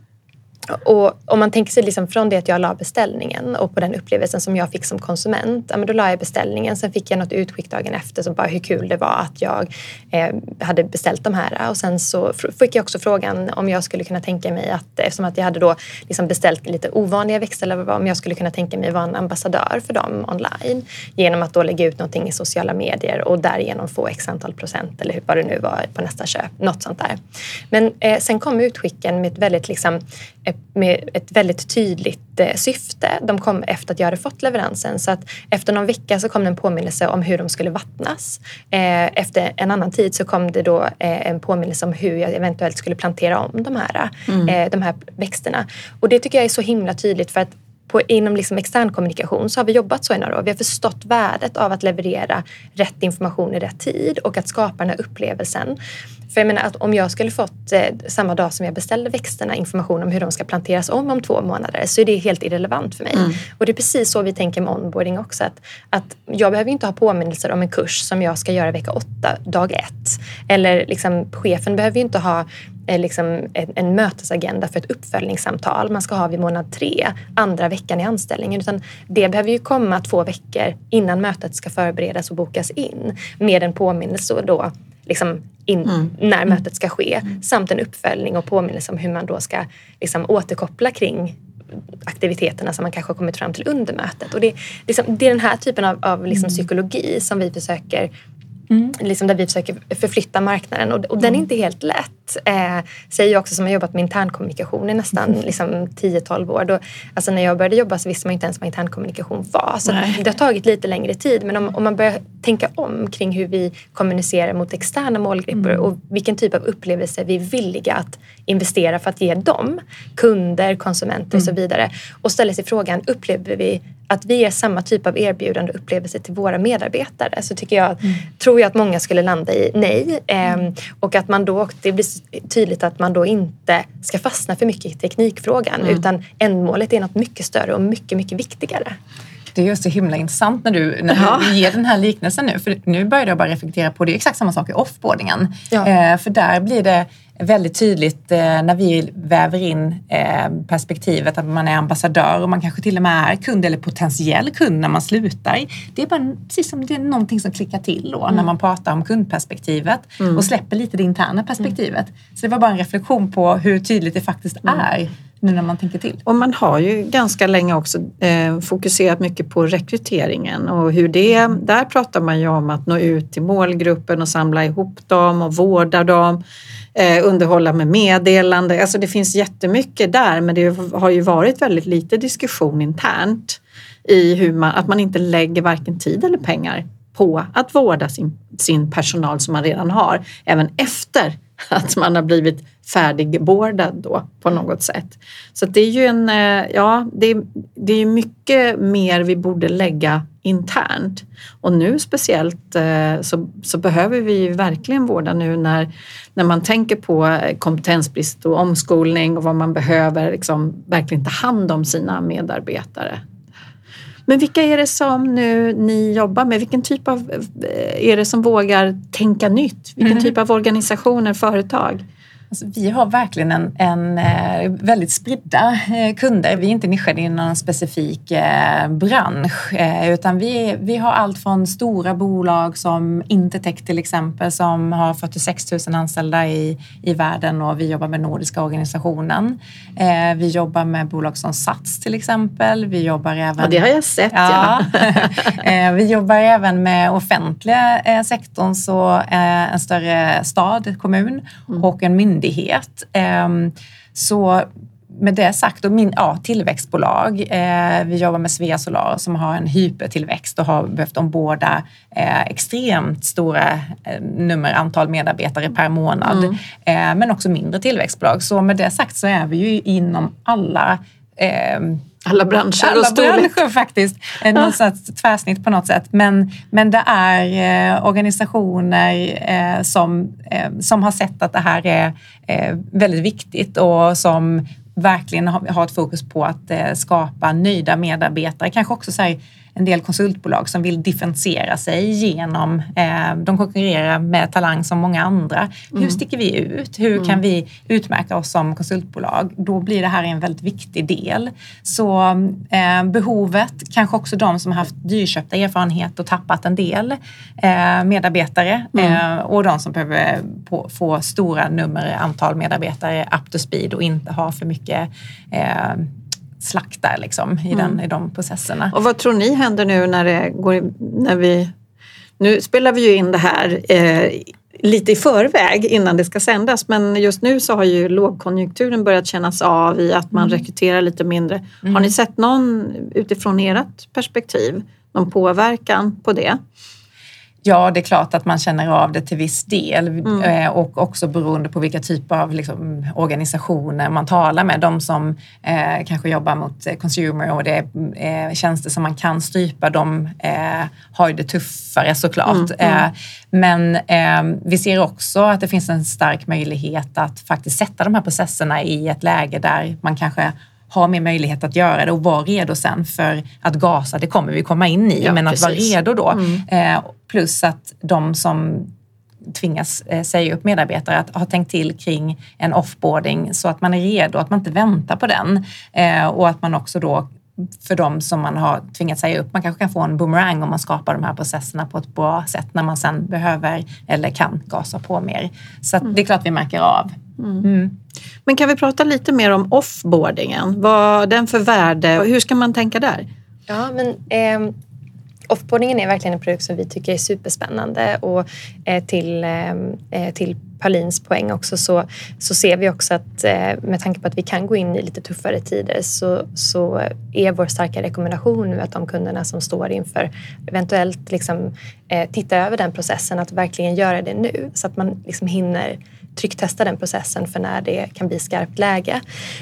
och om man tänker sig liksom från det att jag la beställningen och på den upplevelsen som jag fick som konsument. Ja, men då la jag beställningen, sen fick jag något utskick dagen efter som bara hur kul det var att jag eh, hade beställt de här. Och sen så fick jag också frågan om jag skulle kunna tänka mig att eftersom att jag hade då liksom beställt lite ovanliga växter om jag skulle kunna tänka mig vara en ambassadör för dem online genom att då lägga ut någonting i sociala medier och därigenom få x antal procent eller vad det nu var på nästa köp. Något sånt där. Men eh, sen kom utskicken med ett väldigt liksom, eh, med ett väldigt tydligt eh, syfte. De kom efter att jag hade fått leveransen så att efter någon vecka så kom det en påminnelse om hur de skulle vattnas. Eh, efter en annan tid så kom det då eh, en påminnelse om hur jag eventuellt skulle plantera om de här, mm. de här växterna. Och det tycker jag är så himla tydligt för att på, inom liksom extern kommunikation så har vi jobbat så i några år. Vi har förstått värdet av att leverera rätt information i rätt tid och att skapa den här upplevelsen. För jag menar att om jag skulle fått eh, samma dag som jag beställde växterna information om hur de ska planteras om om två månader så är det helt irrelevant för mig. Mm. Och det är precis så vi tänker med onboarding också. Att, att jag behöver inte ha påminnelser om en kurs som jag ska göra vecka åtta, dag ett. Eller liksom, chefen behöver inte ha liksom en, en mötesagenda för ett uppföljningssamtal man ska ha vid månad tre, andra veckan i anställningen. Utan det behöver ju komma två veckor innan mötet ska förberedas och bokas in med en påminnelse då liksom in, mm. när mötet ska ske mm. samt en uppföljning och påminnelse om hur man då ska liksom återkoppla kring aktiviteterna som man kanske har kommit fram till under mötet. Och det, liksom, det är den här typen av, av liksom mm. psykologi som vi försöker Mm. Liksom där vi försöker förflytta marknaden och, och den är mm. inte helt lätt. Rätt. Eh, säger jag också som har jobbat med internkommunikation i nästan liksom, 10-12 år. Då, alltså när jag började jobba så visste man inte ens vad internkommunikation var. Så det har tagit lite längre tid. Men om, om, man börjar tänka om kring hur vi kommunicerar mot externa målgrupper mm. och vilken typ av upplevelse vi är villiga att investera för att ge dem, kunder, konsumenter och så mm. vidare. Och ställa sig frågan, upplever vi att vi ger samma typ av erbjudande och upplevelse till våra medarbetare så tycker jag, mm. tror jag att många skulle landa i nej. Mm. och att man då, det blir tydligt att man då inte ska fastna för mycket i teknikfrågan mm. utan ändmålet är något mycket större och mycket, mycket viktigare. Det är just så himla intressant när du, när ja. du ger den här liknelsen nu. För nu börjar jag bara reflektera på, det är exakt samma sak i offboardingen. Ja. Eh, för där blir det väldigt tydligt eh, när vi väver in eh, perspektivet att man är ambassadör och man kanske till och med är kund eller potentiell kund när man slutar. Det är bara precis som det är någonting som klickar till då mm. när man pratar om kundperspektivet mm. och släpper lite det interna perspektivet. Mm. Så det var bara en reflektion på hur tydligt det faktiskt mm. är nu när man tänker till. Och man har ju ganska länge också eh, fokuserat mycket på rekryteringen och hur det, där pratar man ju om att nå ut till målgruppen och samla ihop dem och vårda dem, eh, underhålla med meddelande. Alltså det finns jättemycket där men det har ju varit väldigt lite diskussion internt i hur man, att man inte lägger varken tid eller pengar på att vårda sin, sin personal som man redan har, även efter att man har blivit färdigbordad då på något sätt. Så det är ju en, eh, ja, det är, det är mycket mer vi borde lägga internt. Och nu speciellt eh, så, så behöver vi verkligen vårda nu när, när man tänker på kompetensbrist och omskolning och vad man behöver liksom verkligen ta hand om sina medarbetare. Men vilka är det som nu ni jobbar med? Vilken typ av eh, är det som vågar tänka nytt? Vilken mm. typ av organisationer, företag? Alltså, vi har verkligen en, en eh, väldigt spridda eh, kunder. Vi är inte nischade i någon specifik eh, bransch utan vi, vi har allt från stora bolag som Intertech till exempel som har 46 000 anställda i, i världen och vi jobbar med Nordiska organisationen. Vi jobbar med bolag som Sats till exempel. Vi jobbar även... Ja, det har jag sett. Ja. ja. vi jobbar även med offentliga sektorn, så en större stad, kommun mm. och en myndighet myndighet. Ehm, så med det sagt, och min, ja, tillväxtbolag. Eh, vi jobbar med Svea Solar som har en hypertillväxt och har behövt omborda eh, extremt stora eh, nummer, antal medarbetare per månad. Mm. Eh, men också mindre tillväxtbolag. Så med det sagt så är vi ju inom alla ehm, alla branscher Alla och storlek. branscher faktiskt. Något slags tvärsnitt på något sätt. Men, men det är eh, organisationer eh, som, eh, som har sett att det här är eh, väldigt viktigt och som verkligen har, har ett fokus på att eh, skapa nöjda medarbetare. Kanske också så här, en del konsultbolag som vill differentiera sig genom, eh, de konkurrerar med talang som många andra. Mm. Hur sticker vi ut? Hur mm. kan vi utmärka oss som konsultbolag? Då blir det här en väldigt viktig del. Så eh, behovet, kanske också de som har haft dyrköpta erfarenhet och tappat en del eh, medarbetare mm. Eh, och de som behöver på, få stora nummer, antal medarbetare up to speed och inte ha för mycket eh, slakta liksom, i, den, mm. i de processerna. Och vad tror ni händer nu när det går, när vi, nu spelar vi ju in det här eh, lite i förväg innan det ska sändas men just nu så har ju lågkonjunkturen börjat kännas av i att man mm. rekryterar lite mindre. Mm. Har ni sett någon utifrån ert perspektiv, någon påverkan på det? Ja, det är klart att man känner av det till viss del mm. Eh, och också beroende på vilka typer av liksom, organisationer man talar med. De som eh, kanske jobbar mot eh, consumer och det är eh, tjänster som man kan strypa, de eh, har ju det tuffare såklart. Mm, mm. Eh, men vi ser också att det finns en stark möjlighet att faktiskt sätta de här processerna i ett läge där man kanske ha mer möjlighet att göra det och vara redo sen för att gasa, det kommer vi komma in i, ja, men precis. att vara redo då. Mm. Eh, plus att de som tvingas eh, säga upp medarbetare att ha tänkt till kring en offboarding så att man är redo, att man inte väntar på den eh, och att man också då för de som man har tvingats säga upp. Man kanske kan få en boomerang om man skapar de här processerna på ett bra sätt när man sen behöver eller kan gasa på mer. Så mm. det är klart vi märker av. Mm. Mm. Men kan vi prata lite mer om offboardingen? Vad den för värde och hur ska man tänka där? Ja, men eh, offboardingen är verkligen en produkt som vi tycker är superspännande och eh, till, eh, eh, till Paulins poäng också så, så ser vi också att med tanke på att vi kan gå in i lite tuffare tider så, så är vår starka rekommendation nu att de kunderna som står inför eventuellt liksom, eh, titta över den processen att verkligen göra det nu så att man liksom hinner trycktesta den processen för när det kan bli skarpt läge.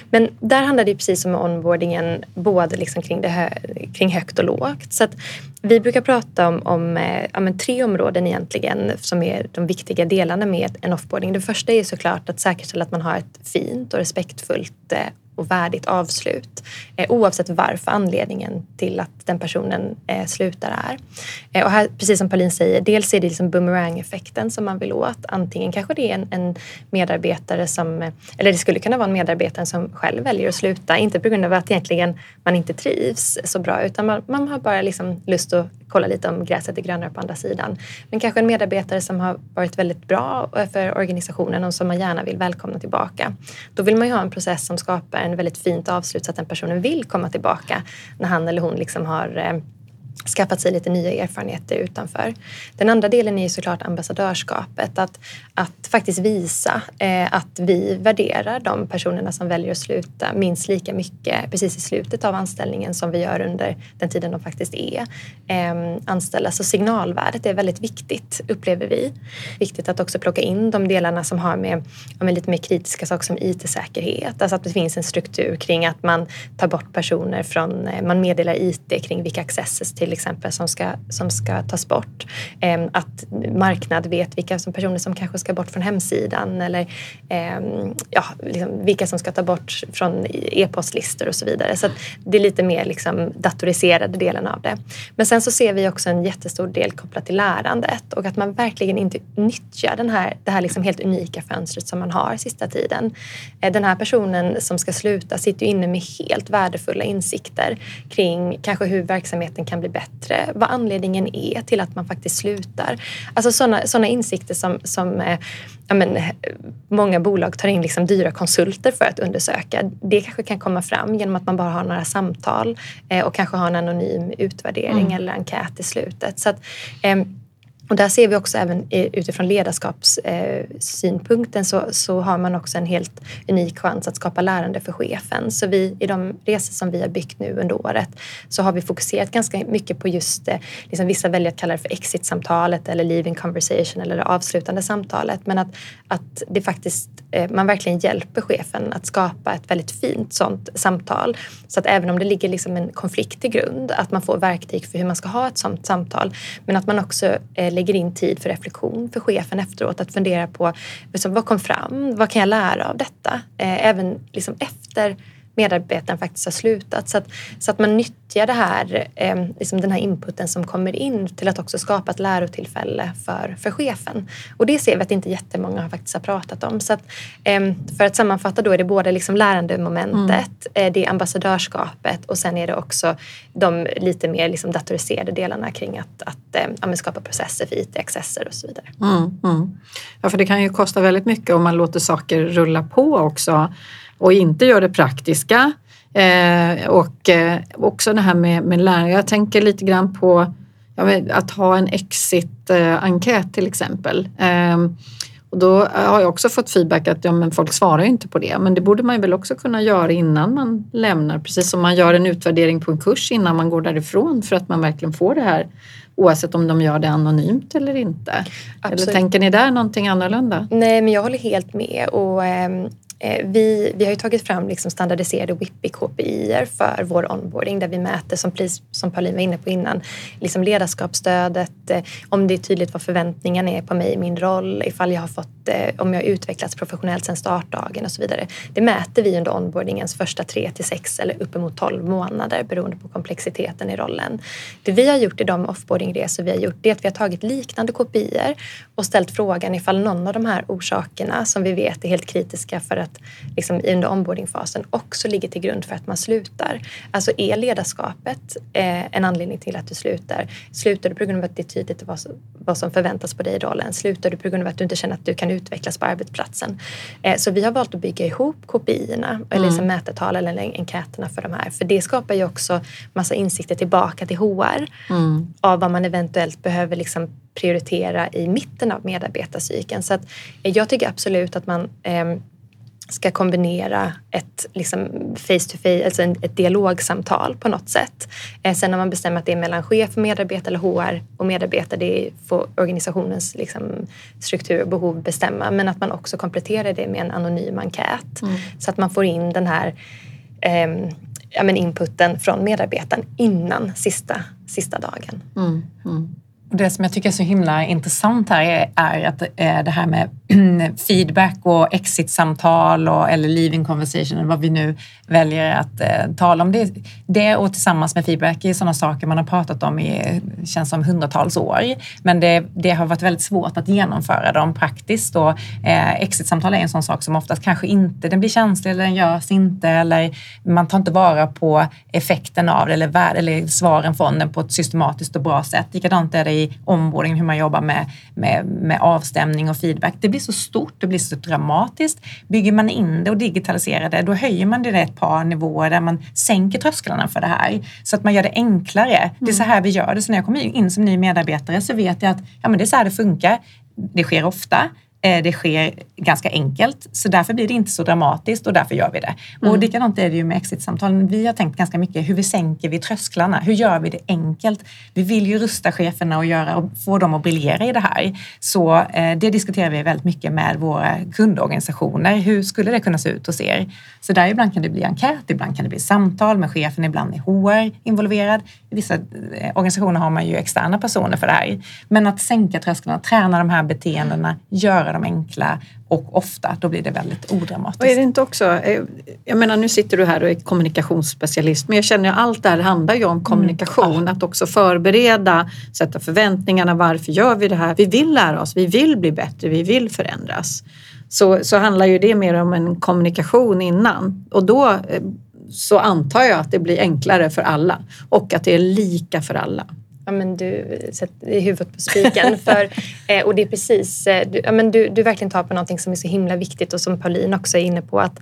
Men där handlar det precis som med onboardingen både liksom kring, det hö kring högt och lågt. Så att vi brukar prata om, om eh, ja, tre områden egentligen som är de viktiga delarna med en offboarding. Det första är såklart att säkerställa att man har ett fint och respektfullt eh, och värdigt avslut eh, oavsett varför anledningen till att den personen eh, slutar är. Eh, och här, precis som Pauline säger, dels är det liksom boomerang-effekten som man vill åt. Antingen kanske det är en, en, medarbetare som, eh, eller det skulle kunna vara en medarbetare som själv väljer att sluta, inte på grund av att egentligen man inte trivs så bra utan man, man har bara liksom lust att kolla lite om gräset är grönare på andra sidan. Men kanske en medarbetare som har varit väldigt bra för organisationen och som man gärna vill välkomna tillbaka. Då vill man ju ha en process som skapar en väldigt fint avslut så att den personen vill komma tillbaka när han eller hon liksom har eh, skaffat sig lite nya erfarenheter utanför. Den andra delen är ju såklart ambassadörskapet. Att, att faktiskt visa eh, att vi värderar de personerna som väljer att sluta minst lika mycket precis i slutet av anställningen som vi gör under den tiden de faktiskt är eh, anställda. Så signalvärdet är väldigt viktigt upplever vi. Viktigt att också plocka in de delarna som har med, med lite mer kritiska saker som IT-säkerhet. Alltså att det finns en struktur kring att man tar bort personer från, eh, man meddelar IT kring vilka accesses till exempel som ska, som ska tas bort. Eh, att marknad vet vilka som personer som kanske ska bort från hemsidan eller eh, ja, liksom vilka som ska ta bort från e-postlistor och så vidare. Så det är lite mer liksom datoriserade delen av det. Men sen så ser vi också en jättestor del kopplat till lärandet och att man verkligen inte nyttjar den här, det här liksom helt unika fönstret som man har sista tiden. Eh, den här personen som ska sluta sitter ju inne med helt värdefulla insikter kring kanske hur verksamheten kan bli bättre, vad anledningen är till att man faktiskt slutar. Alltså sådana såna insikter som, som eh, ja, men, många bolag tar in liksom dyra konsulter för att undersöka. Det kanske kan komma fram genom att man bara har några samtal eh, och kanske har en anonym utvärdering mm. eller enkät i slutet. Så att, eh, och där ser vi också även utifrån ledarskapssynpunkten eh, så, så har man också en helt unik chans att skapa lärande för chefen. Så vi, i de resor som vi har byggt nu under året så har vi fokuserat ganska mycket på just det, liksom vissa väljer att kalla det för exit-samtalet eller leaving conversation eller det avslutande samtalet. Men att, att det faktiskt, eh, man verkligen hjälper chefen att skapa ett väldigt fint sånt samtal. Så att även om det ligger liksom en konflikt i grund, att man får verktyg för hur man ska ha ett sånt samtal. Men att man också eh, lägger in tid för reflektion för chefen efteråt. Att fundera på liksom, vad kom fram? Vad kan jag lära av detta? Eh, även liksom efter medarbetaren faktiskt har slutat. Så att, så att man nyttjar det här, eh, liksom den här inputen som kommer in till att också skapa ett lärotillfälle för, för chefen. Och det ser vi att inte jättemånga faktiskt har pratat om. Så att, eh, för att sammanfatta då är det både liksom lärandemomentet, mm. eh, det är ambassadörskapet och sen är det också de lite mer liksom datoriserade delarna kring att, att eh, ja, skapa processer för IT-accesser och så vidare. Mm, mm. Ja, för det kan ju kosta väldigt mycket om man låter saker rulla på också och inte gör det praktiska. Eh, och eh, också det här med, med lärare. Jag tänker lite grann på ja, att ha en exit-enkät till exempel. Eh, och då har jag också fått feedback att ja, men folk svarar inte på det. Men det borde man väl också kunna göra innan man lämnar. Precis som man gör en utvärdering på en kurs innan man går därifrån för att man verkligen får det här oavsett om de gör det anonymt eller inte. Absolut. Eller tänker ni där någonting annorlunda? Nej, men jag håller helt med. Och, Eh, Eh, vi, vi har ju tagit fram liksom standardiserade WIPI KPI för vår onboarding där vi mäter, som, som Pauline var inne på innan, liksom ledarskapsstödet, eh, om det är tydligt vad förväntningarna är på mig i min roll, ifall jag har fått, eh, om jag har utvecklats professionellt sedan startdagen och så vidare. Det mäter vi under onboardingens första tre till sex eller uppemot tolv månader beroende på komplexiteten i rollen. Det vi har gjort i de offboardingresor vi har gjort är att vi har tagit liknande KPI och ställt frågan ifall någon av de här orsakerna som vi vet är helt kritiska för att att liksom, under onboardingfasen också ligger till grund för att man slutar. Alltså är ledarskapet eh, en anledning till att du slutar? Slutar du på grund av att det är tydligt vad, vad som förväntas på dig i rollen? Slutar du på grund av att du inte känner att du kan utvecklas på arbetsplatsen? Eh, så vi har valt att bygga ihop KPI-erna, mm. eller liksom mätetal eller enkäterna för de här. För det skapar ju också massa insikter tillbaka till HR mm. av vad man eventuellt behöver liksom prioritera i mitten av medarbetarcykeln. Så att jag tycker absolut att man eh, ska kombinera ett liksom face to face, alltså ett dialogsamtal på något sätt. Eh, sen när man bestämmer att det är mellan chef och medarbetare eller HR och medarbetare, det får organisationens liksom, struktur och behov bestämma. Men att man också kompletterar det med en anonym enkät mm. så att man får in den här eh, ja, men inputen från medarbetaren innan sista, sista dagen. Mm. Mm. Det som jag tycker är så himla intressant här är, är att det här med feedback och exit-samtal eller leaving conversation, eller vad vi nu väljer att eh, tala om. Det, det och tillsammans med feedback är sådana saker man har pratat om i, känns som hundratals år. Men det, det har varit väldigt svårt att genomföra dem praktiskt. Och, eh, exit-samtal är en sån sak som oftast kanske inte, den blir känslig eller den görs inte eller man tar inte vara på effekten av det eller, eller svaren från den på ett systematiskt och bra sätt. Likadant är det i onboarding, hur man jobbar med, med, med avstämning och feedback. Det blir så stort, det blir så dramatiskt. Bygger man in det och digitaliserar det, då höjer man det ett par nivåer där man sänker trösklarna för det här. Så att man gör det enklare. Mm. Det är så här vi gör det. Så när jag kommer in som ny medarbetare så vet jag att ja, men det är så här det funkar. Det sker ofta. Eh, det sker ganska enkelt, så därför blir det inte så dramatiskt och därför gör vi det. Mm. Och likadant är det ju med exit-samtalen. Vi har tänkt ganska mycket hur vi sänker vi trösklarna. Hur gör vi det enkelt? Vi vill ju rusta cheferna och, göra, och få dem att briljera i det här. Så eh, det diskuterar vi väldigt mycket med våra kundorganisationer. Hur skulle det kunna se ut hos er? Så där ibland kan det bli enkät, ibland kan det bli samtal med chefen, ibland är HR involverad. I vissa eh, organisationer har man ju externa personer för det här. Men att sänka trösklarna, träna de här beteendena, göra göra dem enkla och ofta, då blir det väldigt odramatiskt. Och är det inte också, eh, jag menar nu sitter du här och är kommunikationsspecialist, men jag känner att allt det här handlar ju om kommunikation, mm. att också förbereda, sätta förväntningarna, varför gör vi det här? Vi vill lära oss, vi vill bli bättre, vi vill förändras. Så, så handlar ju det mer om en kommunikation innan och då eh, så antar jag att det blir enklare för alla och att det är lika för alla. Ja, men du sätter huvudet på spiken. för, eh, och det är precis, eh, du, ja, men du, du verkligen tar på någonting som är så himla viktigt och som Pauline också är inne på. att,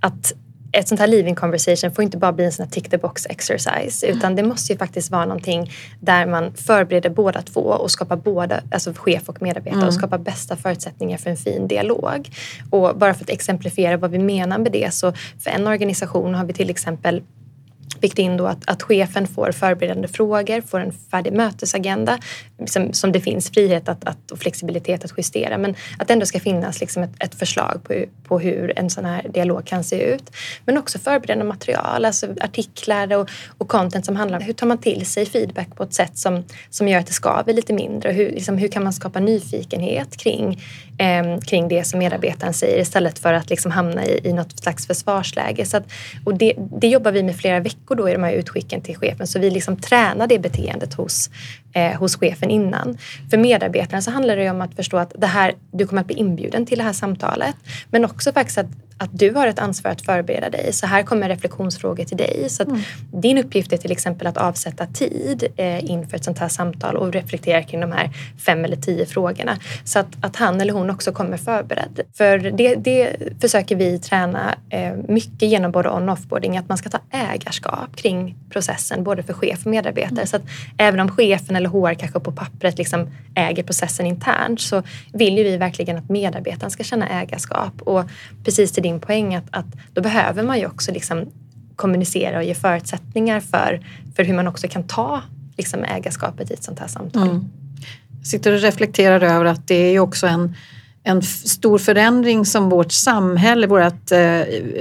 att ett sånt här living conversation får inte bara bli en sån här tick the box exercise utan det måste ju faktiskt vara någonting där man förbereder båda två och skapar båda, alltså chef och medarbetare mm. och skapar bästa förutsättningar för en fin dialog. Och bara för att exemplifiera vad vi menar med det så för en organisation har vi till exempel byggt in då att, att chefen får förberedande frågor, får en färdig mötesagenda som, som det finns frihet att, att, och flexibilitet att justera men att det ändå ska finnas liksom ett, ett förslag på, på hur en sån här dialog kan se ut. Men också förberedande material, alltså artiklar och, och content som handlar om hur tar man till sig feedback på ett sätt som, som gör att det skaver lite mindre och hur, liksom, hur kan man skapa nyfikenhet kring, eh, kring det som medarbetaren säger istället för att liksom hamna i, i något slags försvarsläge. Så att, och det, det jobbar vi med flera veckor då i de här utskicken till chefen så vi liksom tränar det beteendet hos, eh, hos chefen innan. För medarbetarna så handlar det om att förstå att det här, du kommer att bli inbjuden till det här samtalet men också faktiskt att att du har ett ansvar att förbereda dig. Så här kommer reflektionsfrågor till dig. Så mm. Din uppgift är till exempel att avsätta tid eh, inför ett sånt här samtal och reflektera kring de här fem eller tio frågorna. Så att, att han eller hon också kommer förberedd. För det, det försöker vi träna eh, mycket genom både on och offboarding, att man ska ta ägarskap kring processen både för chef och medarbetare. Mm. Så att även om chefen eller HR kanske på pappret liksom äger processen internt så vill ju vi verkligen att medarbetaren ska känna ägarskap. Och precis till din poäng att, att då behöver man ju också liksom kommunicera och ge förutsättningar för, för hur man också kan ta liksom ägarskapet i ett sånt här samtal. Mm. Jag sitter och reflekterar över att det är ju också en, en stor förändring som vårt samhälle, vårt eh,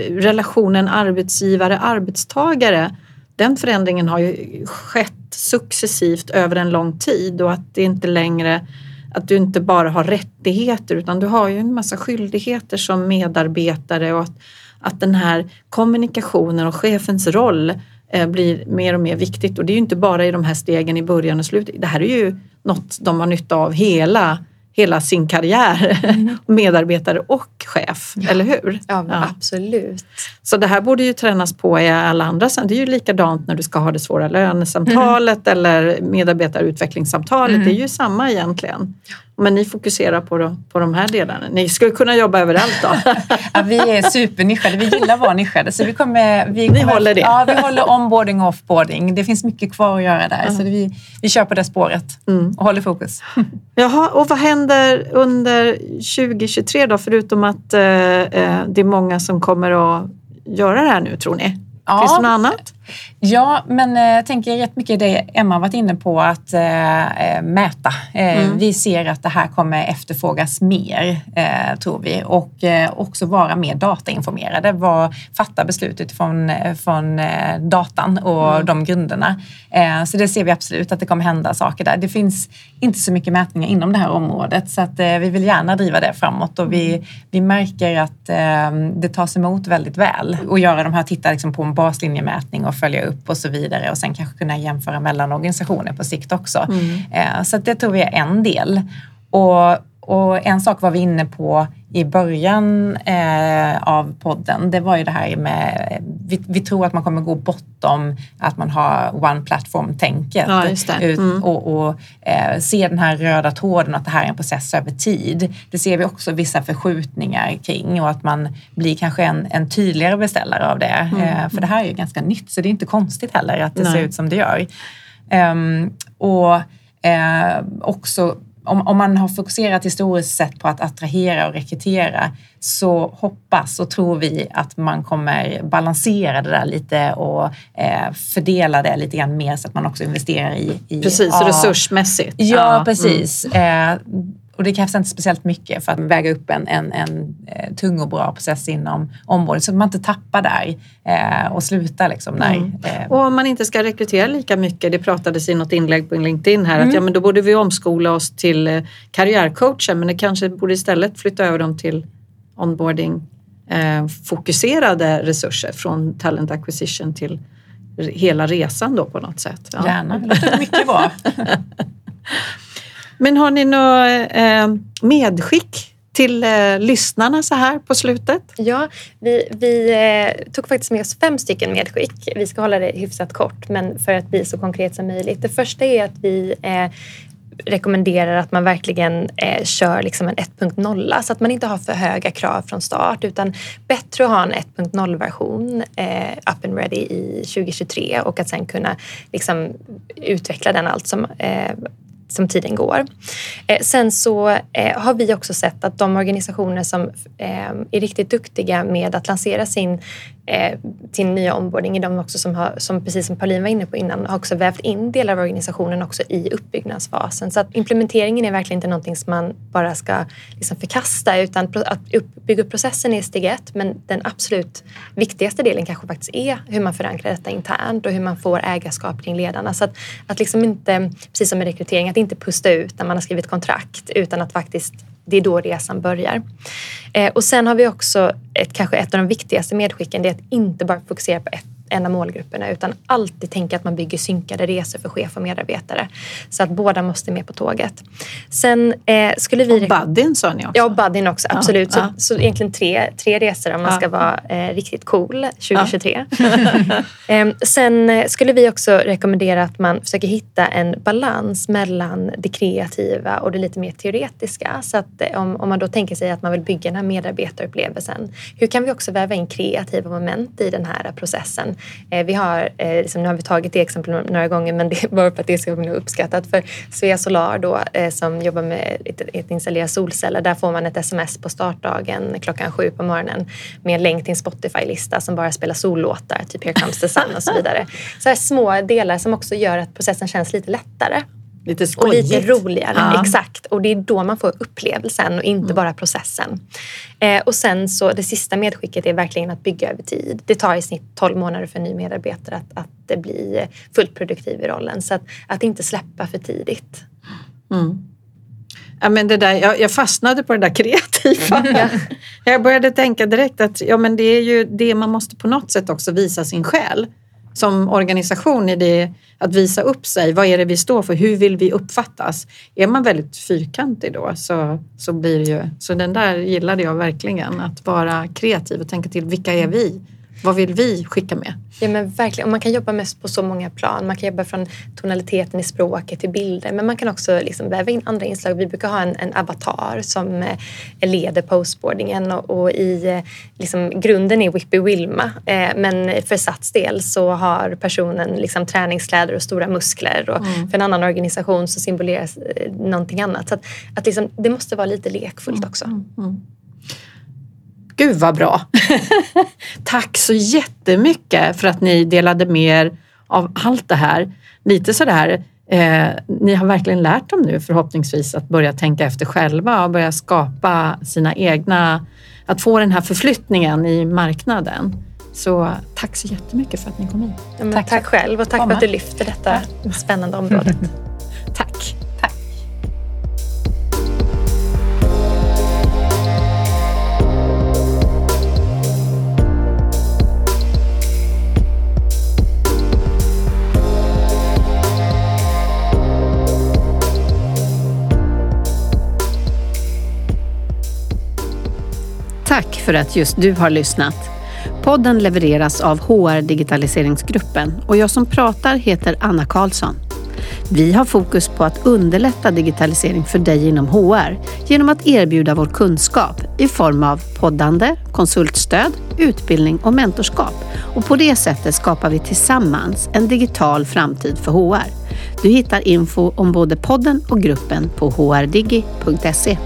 relationen arbetsgivare-arbetstagare, den förändringen har ju skett successivt över en lång tid och att det inte längre att du inte bara har rättigheter utan du har ju en massa skyldigheter som medarbetare och att, att den här kommunikationen och chefens roll eh, blir mer och mer viktigt och det är ju inte bara i de här stegen i början och slutet. Det här är ju något de har nytta av hela, hela sin karriär, mm. medarbetare och chef, ja. eller hur? Ja, ja, absolut. Så det här borde ju tränas på i alla andra Det är ju likadant när du ska ha det svåra lönesamtalet mm. eller medarbetarutvecklingssamtalet. Mm. Det är ju samma egentligen. Men ni fokuserar på, då, på de här delarna. Ni skulle kunna jobba överallt då? ja, vi är supernischade. Vi gillar att vara nischade. Så vi kommer, vi kommer, Ni håller det? Ja, vi håller onboarding och offboarding. Det finns mycket kvar att göra där. Mm. Så vi, vi kör på det spåret mm. och håller fokus. Jaha, och vad händer under 2023 då? Förutom att eh, eh, det är många som kommer att göra det här nu, tror ni? Ja. Finns det något annat? Ja, men jag eh, tänker rätt mycket det Emma varit inne på att äh, mäta. Äh, mm. Vi ser att det här kommer efterfrågas mer, äh, tror vi. Och också vara mer datainformerade. Var, fatta beslut utifrån från, datan och mm. de grunderna. så det ser vi absolut att det kommer hända saker där. Det finns inte så mycket mätningar inom det här området så att vi vill gärna driva det framåt och vi, mm. vi märker att det tas emot väldigt väl. Och göra de här, titta liksom på en baslinjemätning och följa upp och så vidare och sen kanske kunna jämföra mellan organisationer på sikt också. Mm. Eh, så det tror vi är en del. Och, och en sak var vi inne på i början eh, av podden, det var ju det här med, vi, vi, tror att man kommer gå bortom att man har one platform-tänket. Ja, mm. och, och eh, se den här röda tråden, att det här är en process över tid. Det ser vi också vissa förskjutningar kring och att man blir kanske en, en tydligare beställare av det. Mm. Eh, för det här är ju ganska nytt, så det är inte konstigt heller att det Nej. ser ut som det gör. Um, och eh, också om, om, man har fokuserat historiskt sett på att attrahera och rekrytera så hoppas och tror vi att man kommer balansera det där lite och eh, fördela det lite grann mer så att man också investerar i... i precis, ja, resursmässigt. Ja, ja. precis. Mm. Eh, och det krävs inte speciellt mycket för att väga upp en, en, en eh, tung och bra process inom området så att man inte tappar där eh, och slutar. Liksom när, mm. eh. Och om man inte ska rekrytera lika mycket, det pratades i något inlägg på LinkedIn här, mm. att ja, men då borde vi omskola oss till eh, karriärcoacher men det kanske borde istället flytta över dem till onboarding eh, fokuserade resurser från talent acquisition till hela resan då på något sätt. Ja. Gärna, det låter mycket bra. Men har ni något eh, medskick till eh, lyssnarna så här på slutet? Ja, vi, vi eh, tog faktiskt med oss fem stycken medskick. Vi ska hålla det hyfsat kort, men för att bli så konkret som möjligt. Det första är att vi rekommenderar att man verkligen eh, kör liksom en 1.0 så att man inte har för höga krav från start utan bättre att ha en 1.0-version eh, up and ready i 2023 och att sen kunna liksom, utveckla den allt som eh, som tiden går. Eh, sen så eh, har vi också sett att de organisationer som eh, är riktigt duktiga med att lansera sin eh, till nya onboarding är de också som, har, som precis som Pauline var inne på innan, har också vävt in delar av organisationen också i uppbyggnadsfasen. Så att implementeringen är verkligen inte någonting som man bara ska liksom förkasta utan att bygga upp processen är steg ett men den absolut viktigaste delen kanske faktiskt är hur man förankrar detta internt och hur man får ägarskap kring ledarna. Så att, att liksom inte, precis som med rekrytering, att inte pusta ut när man har skrivit kontrakt utan att faktiskt det är då resan börjar. Eh, och sen har vi också ett, kanske ett av de viktigaste medskicken, det är att inte bara fokusera på ett en av målgrupperna utan alltid tänka att man bygger synkade resor för chef och medarbetare. Så att båda måste med på tåget. Sen eh, skulle vi... Och buddyn sa ni också? Ja, buddyn också, absolut. Ja, så, så egentligen tre, tre resor om man ja. ska vara eh, riktigt cool 2023. eh, sen skulle vi också rekommendera att man försöker hitta en balans mellan det kreativa och det lite mer teoretiska. Så att eh, om, om man då tänker sig att man vill bygga den här medarbetarupplevelsen, hur kan vi också väva in kreativa moment i den här processen? Eh, vi har, eh, liksom, nu har vi tagit det exemplet några gånger men det är bara för att det är så uppskattat. För Svea Solar då, eh, som jobbar med att installera solceller, där får man ett sms på startdagen klockan sju på morgonen med en länk till en Spotify-lista som bara spelar sollåtar, typ Here comes the sun och så vidare. Så här små delar som också gör att processen känns lite lättare. Lite skojigt. Och lite roligare. Ja. Exakt. Och det är då man får upplevelsen och inte mm. bara processen. Eh, och sen så det sista medskicket är verkligen att bygga över tid. Det tar i snitt 12 månader för en ny medarbetare att, att bli fullt produktiv i rollen. Så att, att inte släppa för tidigt. Mm. Ja, men det där, jag, jag, fastnade på det där kreativa. Ja. Jag började tänka direkt att ja, men det är ju det man måste på något sätt också visa sin själ som organisation i det att visa upp sig. Vad är det vi står för? Hur vill vi uppfattas? Är man väldigt fyrkantig då så, så blir det ju... Så den där gillade jag verkligen. Att vara kreativ och tänka till. Vilka är vi? Vad vill vi skicka med? Ja men verkligen. Och man kan jobba med på så många plan. Man kan jobba från tonaliteten i språket till bilder. Men man kan också liksom väva in andra inslag. Vi brukar ha en, en avatar som eh, leder postboardingen och, och i eh, liksom, grunden är Whippy Wilma. Eh, men för Sats del så har personen liksom, träningskläder och stora muskler. Och mm. För en annan organisation så symboliseras eh, någonting annat. Så att, att liksom, det måste vara lite lekfullt mm, också. Mm. Mm. Gud vad bra! Tack så jättemycket för att ni delade med er av allt det här. Lite sådär, eh, ni har verkligen lärt dem nu förhoppningsvis att börja tänka efter själva och börja skapa sina egna, att få den här förflyttningen i marknaden. Så tack så jättemycket för att ni kom hit. Ja, tack, tack själv och tack för att du lyfter detta spännande området. Tack för att just du har lyssnat. Podden levereras av HR Digitaliseringsgruppen och jag som pratar heter Anna Karlsson. Vi har fokus på att underlätta digitalisering för dig inom HR genom att erbjuda vår kunskap i form av poddande, konsultstöd, utbildning och mentorskap. Och på det sättet skapar vi tillsammans en digital framtid för HR. Du hittar info om både podden och gruppen på hrdigi.se.